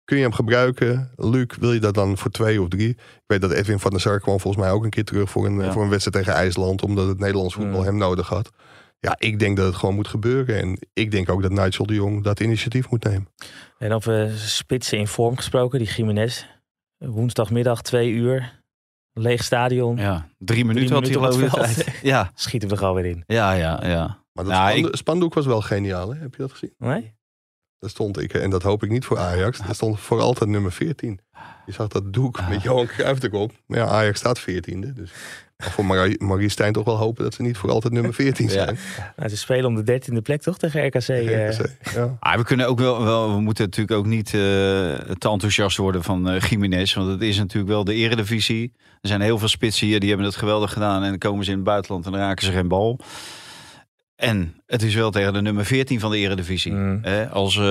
kun je hem gebruiken? Luc, wil je dat dan voor twee of drie? Ik weet dat Edwin van der Sar kwam volgens mij ook een keer terug voor een, ja. voor een wedstrijd tegen IJsland. Omdat het Nederlands voetbal ja. hem nodig had. Ja, ik denk dat het gewoon moet gebeuren. En ik denk ook dat Nigel de Jong dat initiatief moet nemen. En over spitsen in vorm gesproken, die Jiménez. Woensdagmiddag, twee uur. Leeg stadion. Ja, drie minuten, drie minuten had hij geloof ik. Ja. (laughs) Schieten we gewoon weer in. Ja, ja, ja. Maar dat ja, ik... spandoek was wel geniaal, hè? heb je dat gezien? Nee? Daar stond ik, en dat hoop ik niet voor Ajax, daar stond voor altijd nummer 14. Je zag dat doek ah. met Johan Cruijff erop. Maar ja, Ajax staat 14e. Dus voor Marie, Marie Stijn toch wel hopen dat ze niet voor altijd nummer 14 zijn. Ja. Nou, ze spelen om de 13e plek toch tegen RKC. RKC ja. ah, we kunnen ook wel, wel, we moeten natuurlijk ook niet uh, te enthousiast worden van uh, Jiménez. Want het is natuurlijk wel de eredivisie. Er zijn heel veel spitsen hier, die hebben het geweldig gedaan. En dan komen ze in het buitenland en dan raken ze geen bal. En het is wel tegen de nummer 14 van de eredivisie. Mm. Als uh,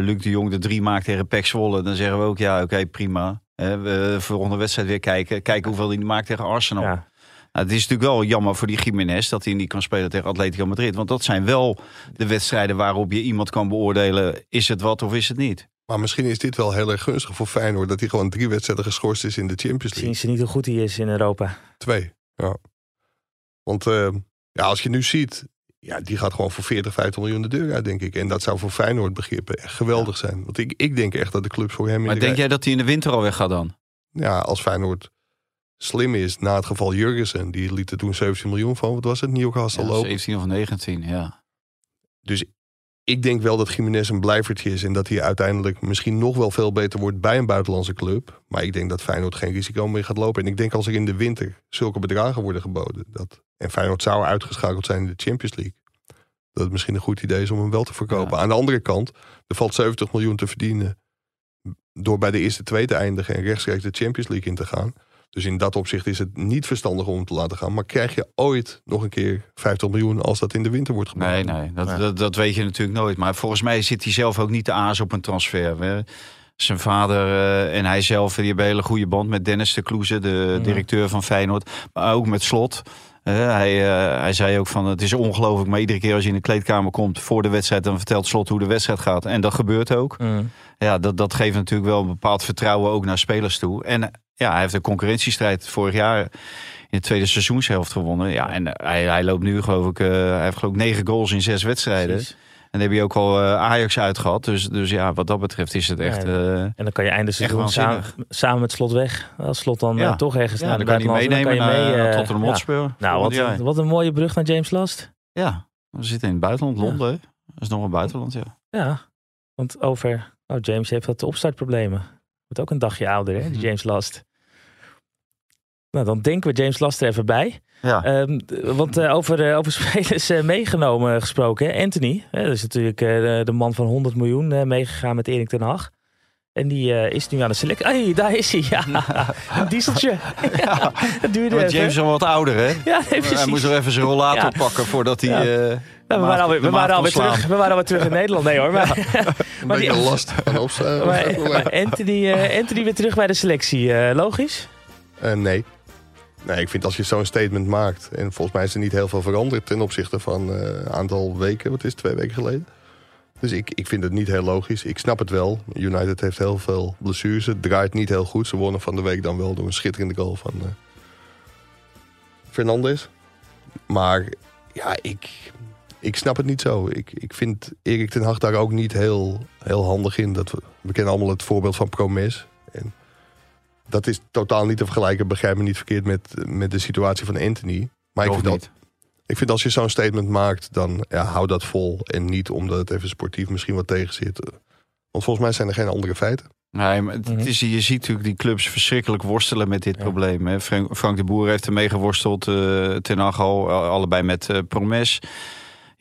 Luc de Jong de drie maakt tegen Pek Zwolle, dan zeggen we ook ja, oké, okay, prima. We volgende wedstrijd weer kijken. Kijken hoeveel hij maakt tegen Arsenal. Ja. Nou, het is natuurlijk wel jammer voor die Jiménez dat hij niet kan spelen tegen Atletico Madrid. Want dat zijn wel de wedstrijden waarop je iemand kan beoordelen. Is het wat of is het niet? Maar misschien is dit wel heel erg gunstig voor Feyenoord. Dat hij gewoon drie wedstrijden geschorst is in de Champions League. Zien ze niet hoe goed hij is in Europa? Twee, ja. Want uh, ja, als je nu ziet, Ja, die gaat gewoon voor 40, 50 miljoen de deur uit, denk ik. En dat zou voor Feyenoord begrippen echt geweldig zijn. Want ik, ik denk echt dat de clubs voor hem... Maar denk jij dat hij in de winter al weg gaat dan? Ja, als Feyenoord slim is, na het geval Jurgensen, die liet er toen 17 miljoen van, wat was het, Newcastle ja, lopen? 17 of 19, ja. Dus ik denk wel dat Jiménez een blijvertje is en dat hij uiteindelijk misschien nog wel veel beter wordt bij een buitenlandse club. Maar ik denk dat Feyenoord geen risico meer gaat lopen. En ik denk als er in de winter zulke bedragen worden geboden, dat, en Feyenoord zou uitgeschakeld zijn in de Champions League, dat het misschien een goed idee is om hem wel te verkopen. Aan de andere kant, er valt 70 miljoen te verdienen door bij de eerste twee te eindigen en rechtstreeks de Champions League in te gaan. Dus in dat opzicht is het niet verstandig om te laten gaan. Maar krijg je ooit nog een keer 50 miljoen als dat in de winter wordt gedaan? Nee, nee dat, dat, dat, weet je natuurlijk nooit. Maar volgens mij zit hij zelf ook niet te aas op een transfer. Hè? Zijn vader uh, en hij zelf die hebben een hele goede band met Dennis de Kloeze, de directeur van Feyenoord. Maar ook met Slot. Uh, hij, uh, hij zei ook van het is ongelooflijk, maar iedere keer als je in de kleedkamer komt voor de wedstrijd, dan vertelt Slot hoe de wedstrijd gaat. En dat gebeurt ook. Mm. Ja, dat, dat geeft natuurlijk wel een bepaald vertrouwen ook naar spelers toe. En ja, hij heeft de concurrentiestrijd vorig jaar in de tweede seizoenshelft gewonnen. Ja, en hij, hij loopt nu geloof ik, uh, hij heeft geloof ik negen goals in zes wedstrijden. En dan heb je ook al uh, Ajax uitgehad. Dus, dus ja, wat dat betreft is het echt. Uh, en dan kan je einde seizoen samen, samen met slot weg. Als slot dan ja. toch ergens ja, naar de kan je meenemen dan kan je mee, naar Tottenham Hotspur. Nou, wat, wat een mooie brug naar James Last. Ja, we zitten in het buitenland, Londen. Dat is nog een buitenland, ja. Ja, want over. Oh, James heeft wat opstartproblemen. Wordt ook een dagje ouder, hè, mhm. James Last. Nou, dan denken we James Last er even bij. Ja. Um, want uh, over, uh, over (laughs) spelers uh, meegenomen gesproken. Anthony, dat is natuurlijk de man van 100 miljoen meegegaan met Erik ten Hag. En die is nu aan de selectie. Hey, daar is hij. Ja, (laughs) een dieseltje. ja, (laughs) dat duurde. James is al wat ouder, hè? Ja, Hij moest er even zijn rollator pakken voordat hij... Ja. We, waren alweer, we, waren alweer terug, we waren alweer terug in Nederland. Nee hoor. Maar, (laughs) maar die, last van op, (laughs) maar, maar Anthony, Anthony weer terug bij de selectie. logisch? nee. Nee, ik vind als je zo'n statement maakt... en volgens mij is er niet heel veel veranderd... ten opzichte van een aantal weken, wat is het, twee weken geleden. Dus ik, ik vind het niet heel logisch. Ik snap het wel. United heeft heel veel blessures. Het draait niet heel goed. Ze wonnen van de week dan wel door een schitterende goal van uh, Fernandes. Maar ja, ik, ik snap het niet zo. Ik, ik vind Erik ten Hag daar ook niet heel, heel handig in. Dat we, we kennen allemaal het voorbeeld van Promes. En dat is totaal niet te vergelijken, begrijp me niet verkeerd, met, met de situatie van Anthony. Maar ik vind, dat, ik vind als je zo'n statement maakt, dan ja, hou dat vol. En niet omdat het even sportief misschien wat tegen zit. Want volgens mij zijn er geen andere feiten. Nee, maar het mhm. is, je ziet natuurlijk die clubs verschrikkelijk worstelen met dit probleem. Hè. Frank, de Boer heeft ermee geworsteld, uh, ten al, allebei met uh, Promes.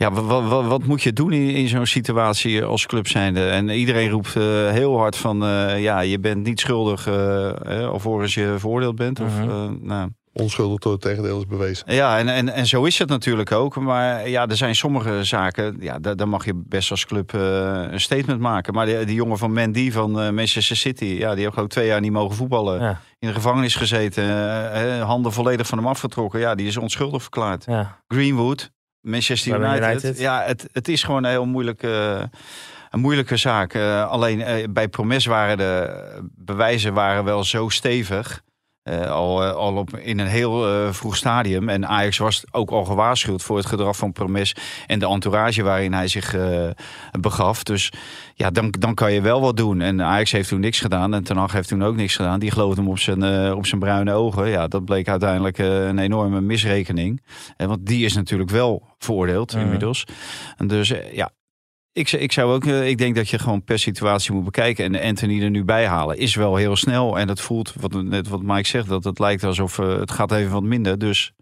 Ja, wat, wat, moet je doen in, in zo'n situatie als club zijnde? En iedereen roept uh, heel hard van, uh, ja, je bent niet schuldig uh, alvorens je veroordeeld bent. Of, uh nou. Onschuldig tot het tegendeel is bewezen. Ja, en, en, en zo is het natuurlijk ook. Maar ja, er zijn sommige zaken, ja, daar, daar mag je best als club een statement maken. Maar die, die jongen van Mandy van Manchester City, ja, die heeft ook twee jaar niet mogen voetballen. In de gevangenis gezeten, handen volledig van hem afgetrokken. Ja, die is onschuldig verklaard. Ja. Greenwood, Manchester United. Ja, het, het is gewoon een heel moeilijke, een moeilijke zaak. Uh, alleen uh, bij Promes waren de bewijzen waren wel zo stevig. Uh, al, al op, in een heel vroeg stadium. En Ajax was ook al gewaarschuwd voor het gedrag van Promes en de entourage waarin hij zich begaf. Dus ja, dan, dan kan je wel wat doen. En Ajax heeft toen niks gedaan. En Ten Hag heeft toen ook niks gedaan. Die geloofde hem op zijn, op zijn bruine ogen. Ja, dat bleek uiteindelijk een enorme misrekening. want die is natuurlijk wel veroordeeld inmiddels. En dus ja, ik, ik zou ook, ik denk dat je gewoon per situatie moet bekijken. En Anthony er nu bij halen is wel heel snel. En het voelt, wat, net wat Mike zegt, dat het lijkt alsof uh, het gaat even wat minder. Dus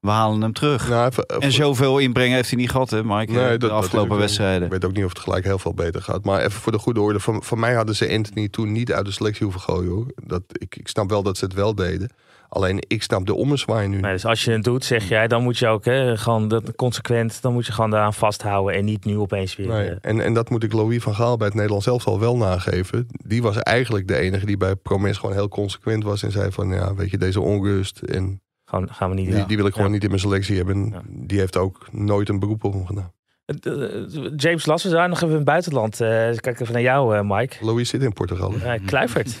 we halen hem terug. Nou, en zoveel inbrengen heeft hij niet gehad, hè, Mike? Nee, de afgelopen wedstrijden. Ik weet ook niet of het gelijk heel veel beter gaat. Maar even voor de goede orde. Van, van mij hadden ze Anthony toen niet uit de selectie hoeven gooien. Hoor. Dat, ik, ik snap wel dat ze het wel deden. Alleen ik snap de ommezwaai nu. dus als je het doet, zeg jij, dan moet je ook hè, gewoon dat, consequent, dan moet je gewoon daaraan vasthouden en niet nu opeens weer. Nee, eh, en, en dat moet ik Louis van Gaal bij het Nederlands zelf al wel nageven. Die was eigenlijk de enige die bij Promes gewoon heel consequent was en zei van ja, weet je, deze onrust en gewoon, gaan we niet. Die, die wil ik gewoon niet in mijn selectie hebben. Die heeft ook nooit een beroep op hem gedaan. Eh, James Lassen, daar nog even in het buitenland. Uh, kijk even naar jou, Mike. Louis zit in Portugal. Uh, Kluivert. (laughs)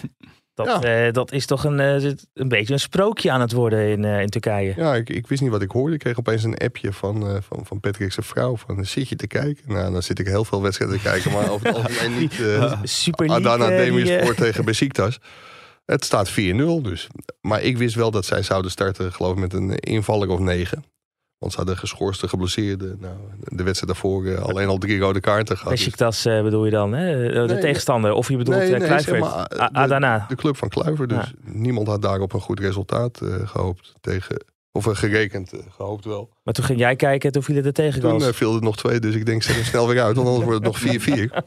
Dat, ja. dat is toch een, een beetje een sprookje aan het worden in, in Turkije. Ja, ik, ik wist niet wat ik hoorde. Ik kreeg opeens een appje van, van, van Patrick's vrouw. Van, zit je te kijken? Nou, dan zit ik heel veel wedstrijden te kijken. Maar over het (laughs) algemeen niet. Super Adana Demirspor tegen Besiktas. Het staat 4-0 dus. Maar ik wist wel dat zij zouden starten, geloof ik, met een invaller of negen. Want ze hadden geschorste, geblesseerde. Nou, de wedstrijd daarvoor uh, alleen al drie rode kaarten gehad. Dus- Besiktas uh, bedoel je dan, hè? de nee, tegenstander? Of je bedoelt nee, nee, Kluivert? Maar, Adana. De, club van Kluivert. Dus niemand had daarop een goed resultaat uh, gehoopt tegen... Of gerekend, gehoopt wel. Maar toen ging jij kijken, toen viel het er tegen. Toen viel het nog twee, dus ik denk zet hem snel weer uit. Want anders wordt het nog (laughs) 4-4.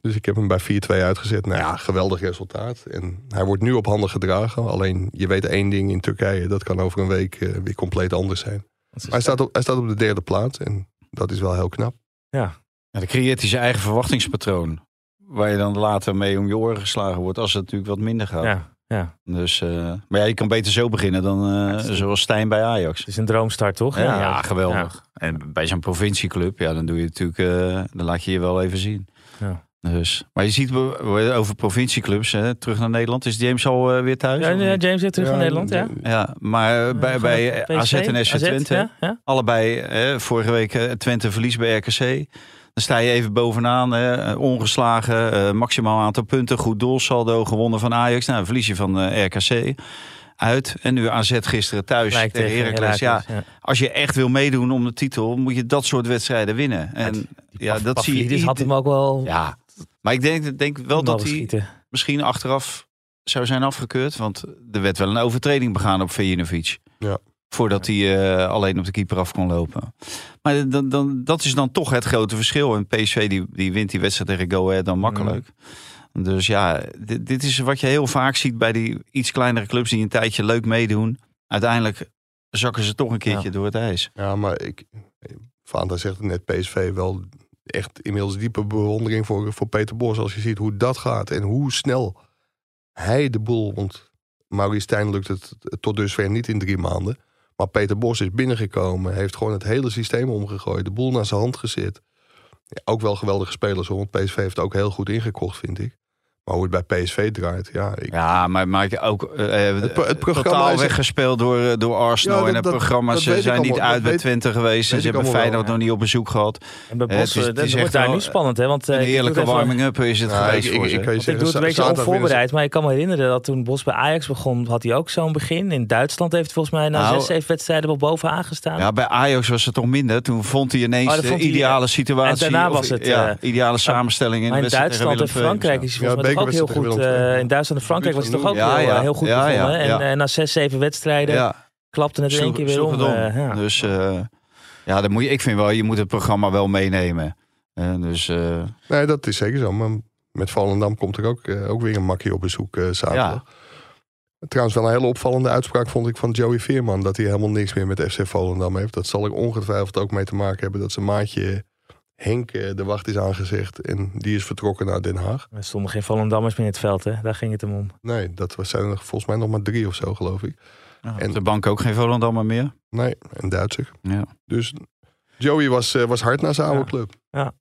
Dus ik heb hem bij 4-2 uitgezet. Nou ja, geweldig resultaat. En hij wordt nu op handen gedragen. Alleen je weet één ding in Turkije. Dat kan over een week weer compleet anders zijn. Hij staat, op, hij staat op de derde plaats. En dat is wel heel knap. Ja. ja dan creëert hij zijn eigen verwachtingspatroon. Waar je dan later mee om je oren geslagen wordt. Als het natuurlijk wat minder gaat. Ja. Ja. Dus, uh, maar ja, je kan beter zo beginnen dan uh, zoals Stijn bij Ajax. Het is een droomstart, toch? Ja, ja geweldig. Ja. En bij zo'n provincieclub, ja, dan doe je natuurlijk, uh, dan laat je je wel even zien. Ja. Dus, maar je ziet over provincieclubs, hè, terug naar Nederland. Is James al uh, weer thuis? Ja, ja, James is terug naar Nederland, ja. Ja, maar uh, bij, bij AZ en SC Twente, ja, allebei, hè, vorige week Twente verlies bij RKC. Dan sta je even bovenaan, hè, ongeslagen, maximaal aantal punten, goed doelsaldo, gewonnen van Ajax. Nou, verlies je van RKC uit. En nu AZ gisteren thuis Lijkt tegen Heracles. Ja, ja, Als je echt wil meedoen om de titel, moet je dat soort wedstrijden winnen. En ja, dat zie je. had hem ook wel. Ja, maar ik denk, denk wel dat hij misschien achteraf zou zijn afgekeurd. Want er werd wel een overtreding begaan op Vejinovic. Ja. Voordat hij uh, alleen op de keeper af kon lopen. Maar dan, dan, dat is dan toch het grote verschil. En PSV die, die wint die wedstrijd tegen Go Ahead dan makkelijk. Mm. Dus ja, dit, dit, is wat je heel vaak ziet bij die iets kleinere clubs die een tijdje leuk meedoen. Uiteindelijk zakken ze toch een keertje door het ijs. Ja, maar ik, Fanta zegt net PSV wel echt inmiddels diepe bewondering voor, voor Peter Bos. Als je ziet hoe dat gaat en hoe snel hij de boel. Want Maurice Stijn lukt het tot dusver niet in drie maanden. Maar Peter Bos is binnengekomen. Heeft gewoon het hele systeem omgegooid. De boel naar zijn hand gezet. Ja, ook wel geweldige spelers. Want PSV heeft ook heel goed ingekocht, vind ik. Maar hoe het bij PSV draait, ja. Ik... Ja, maar, maar ook uh, het, het programma is weggespeeld door, eh, door Arsenal. Ja, dat, en de programma's zijn niet uit bij Twente geweest. Ze hebben Feyenoord nog niet op bezoek gehad. En bij Bos, het is, het daar nu spannend, hè? Want, een heerlijke warming-up is het geweest ik, voor ik, ik, ik doe het een beetje onvoorbereid, maar ik kan me herinneren dat toen Bos bij Ajax begon, had hij ook zo'n begin. In Duitsland heeft hij volgens mij na nou, zes, zeven wedstrijden wel bovenaan gestaan. Ja, bij Ajax was het toch minder. Toen vond hij ineens de ideale situatie. En daarna was het... Ideale samenstelling in Duitsland en Frankrijk is volgens mij ook heel goed. Uh, in Duitsland en Frankrijk was het toch ook ja, heel, ja. heel, goed ja, begonnen. En, en, na zes, zeven wedstrijden klapte het in één keer weer om. Uh, dus uh, ja, dan moet je, ik vind wel, je moet het programma wel meenemen. dus, nee, dat is zeker zo. Maar met Volendam komt er ook, ook weer een makkie op bezoek zaterdag. Trouwens wel een hele opvallende uitspraak vond ik van Joey Veerman. Dat hij helemaal niks meer met FC Volendam heeft. Dat zal er ongetwijfeld ook mee te maken hebben dat zijn maatje Henk eh, de wacht is aangezegd en die is vertrokken naar Den Haag. Er stonden geen Volendammers meer in het veld, hè? Daar ging het hem om. Nee, dat zijn er volgens mij nog maar drie of zo, geloof ik. en de bank ook geen Volendammer meer? Nee, een Duitser. Ja. Dus Joey was, uh, was hard naar zijn oude club. Ja.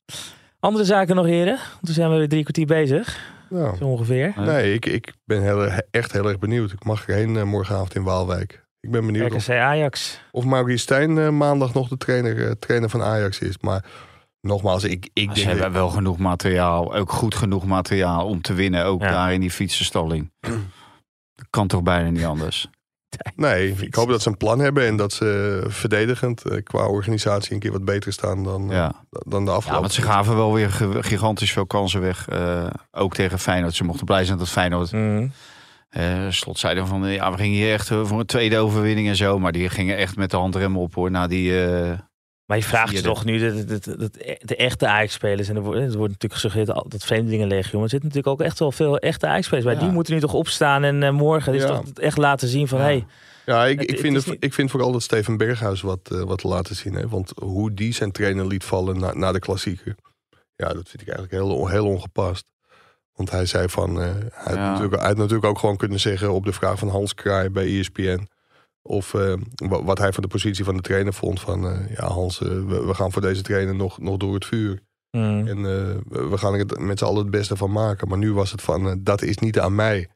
Andere zaken nog, heren? Toen zijn we weer drie kwartier bezig. Ja. Zo ongeveer. Nee, ik, ik ben heel, echt heel erg benieuwd. Ik mag erheen uh, morgenavond in Waalwijk. Ik ben benieuwd. RKC Ajax. Of Maurice Stijn maandag nog de trainer, trainer van Ajax is. Maar nogmaals, ik, ik denk... Ze hebben wel genoeg materiaal, ook goed genoeg materiaal om te winnen. Ook daar in die fietsenstalling. dat kan toch bijna niet anders. (laughs) Nee, ik hoop dat ze een plan hebben en dat ze verdedigend eh, qua organisatie een keer wat beter staan dan, eh, ja. dan de afgelopen. Ja, want ze gaven wel weer gigantisch veel kansen weg. Uh, ook tegen Feyenoord. Ze mochten blij zijn dat Feyenoord... Mm. slot zeiden van ja, we gingen hier echt voor een tweede overwinning en zo. Maar die gingen echt met de handrem op hoor. Na die, maar je vraagt je toch nu de, de, de, de echte Ajax-spelers. En er wordt, er wordt natuurlijk gesuggereerd dat vreemdelingenlegio. Maar er zitten natuurlijk ook echt wel veel echte Ajax-spelers bij. Die moeten nu toch opstaan en uh, morgen is toch echt laten zien van... Ja. Hey, ja, ik, ik, vind het, ik vind vooral dat Steven Berghuis wat, uh, wat laten zien. Hè? Want hoe die zijn trainer liet vallen na, na de klassieker. Ja, dat vind ik eigenlijk heel, heel ongepast. Want hij zei van... Uh, hij, had natuurlijk, hij had natuurlijk ook gewoon kunnen zeggen op de vraag van Hans Kraai bij ESPN... Of uh, wat hij van de positie van de trainer vond. Van uh, ja, Hans, uh, we, we, gaan voor deze trainer nog, nog door het vuur. Mm. En we gaan er met z'n allen het beste van maken. Maar nu was het van, dat is niet aan mij.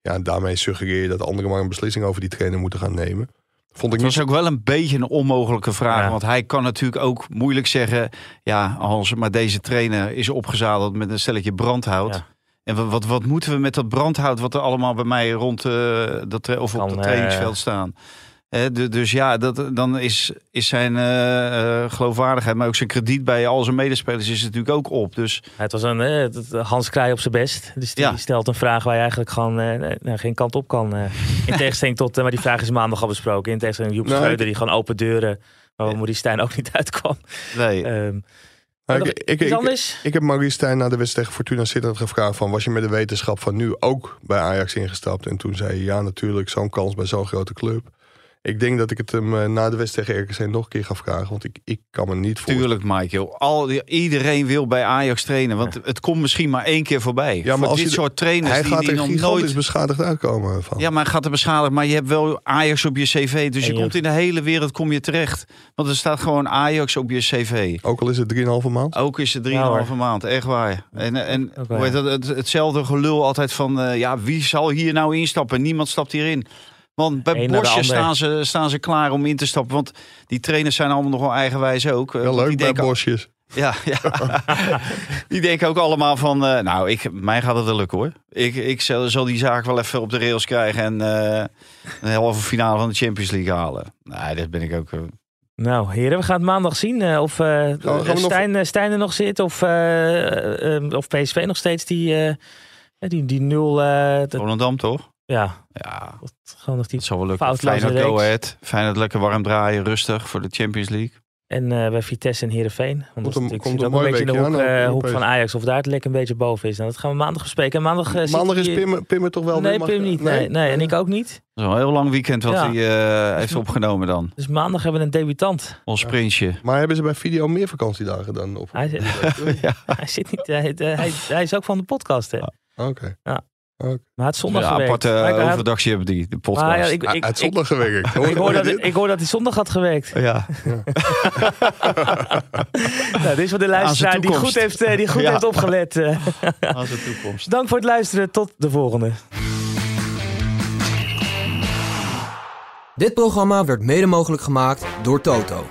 Ja, en daarmee suggereer je dat anderen maar een beslissing over die trainer moeten gaan nemen. Vond ik het was ook wel een beetje een onmogelijke vraag. Want hij kan natuurlijk ook moeilijk zeggen... ja, Hans, maar deze trainer is opgezadeld met een stelletje brandhout. En wat, wat, moeten we met dat brandhout... wat er allemaal bij mij rond uh, dat, of op het trainingsveld staan dus ja, dat, dan is, is zijn uh, geloofwaardigheid, maar ook zijn krediet bij al zijn medespelers is natuurlijk ook op. Dus... Het was een uh, Hans Kraai op zijn best. Dus die stelt een vraag waar je eigenlijk gewoon nou, geen kant op kan. (laughs) in tegenstelling tot, maar die vraag is maandag al besproken. In tegenstelling Joep nee. die gewoon open deuren, waar ja. Maurice Stijn ook niet uitkwam. Nee. Um, ik, ik, ik, ik, heb Maurice Stijn na de wedstrijd tegen Fortuna Sittard gevraagd van... was je met de wetenschap van nu ook bij Ajax ingestapt? En toen zei hij ja natuurlijk, zo'n kans bij zo'n grote club. Ik denk dat ik het hem eh, na de wedstrijd tegen RKC nog een keer ga vragen. Want ik, ik kan me niet voor. Tuurlijk, Michael. Al, iedereen wil bij Ajax trainen. Want het komt misschien maar één keer voorbij. Ja, maar als dit soort trainers hij die, gaat die er nog nooit beschadigd uitkomen. Van. Ja, maar hij gaat er beschadigd. Maar je hebt wel Ajax op je cv. Dus je, komt in de hele wereld kom je terecht. Want er staat gewoon Ajax op je cv. Ook al is het 3,5 maand? Ook is het 3,5 ja, maand. Echt waar. En, en okay. het, hetzelfde gelul altijd van... Uh, ja, wie zal hier nou instappen? Niemand stapt hierin. Want bij Bosje staan ze, staan ze klaar om in te stappen. Want die trainers zijn allemaal nog wel eigenwijs ook. Eh, ja, leuk die bij Bosjes. (laughs) Ja, ja. (laughs) die denken ook allemaal van, uh, nou, ik, mij gaat het wel lukken hoor. Ik, ik zal, zal, die zaak wel even op de rails krijgen en uh, een halve finale van de Champions League halen. Nee, dat ben ik ook. Uh... Nou, heren, we gaan het maandag zien of Stijn, nog... Stijn er nog zit of, of PSV nog steeds die, die, die nul. Volendam toch? Ja. Ja. Gewoon nog die het zal wel lukken. Feyenoord Go Ahead. Feyenoord lekker warm draaien, rustig voor de Champions League. En uh, bij Vitesse en Heerenveen. Want komt dat komt een, mooi beetje in de hoek, uh, hoek van Ajax. Of daar het lekker een beetje boven is. Nou, dat gaan we maandag bespreken. En maandag, uh, maandag is Pim, Pim er toch wel Nee, Pim niet. Nee, nee, en ik ook niet. Dat is een heel lang weekend wat ja. hij heeft opgenomen dan. Dus maandag hebben we een debutant. Ons ja. prinsje. Maar hebben ze bij Video meer vakantiedagen dan? Of hij, ja. (laughs) hij zit niet. Hij, hij, hij, is ook van de podcast. Hè. Oké. Okay. Ja. Maar het zondag ja, gewerkt. aparte uh, overdagje hebben die, de podcast. Maar ja, ik, ik, het zondag gewerkt. ik, hoor dat, ik hoor dat hij zondag had gewerkt. Ja. ja. (laughs) nou, dit is voor de luisteraar die goed heeft, eh, die goed ja. heeft opgelet. Eh. (laughs) Aan zijn toekomst. Dank voor het luisteren. Tot de volgende. Dit programma werd mede mogelijk gemaakt door Toto.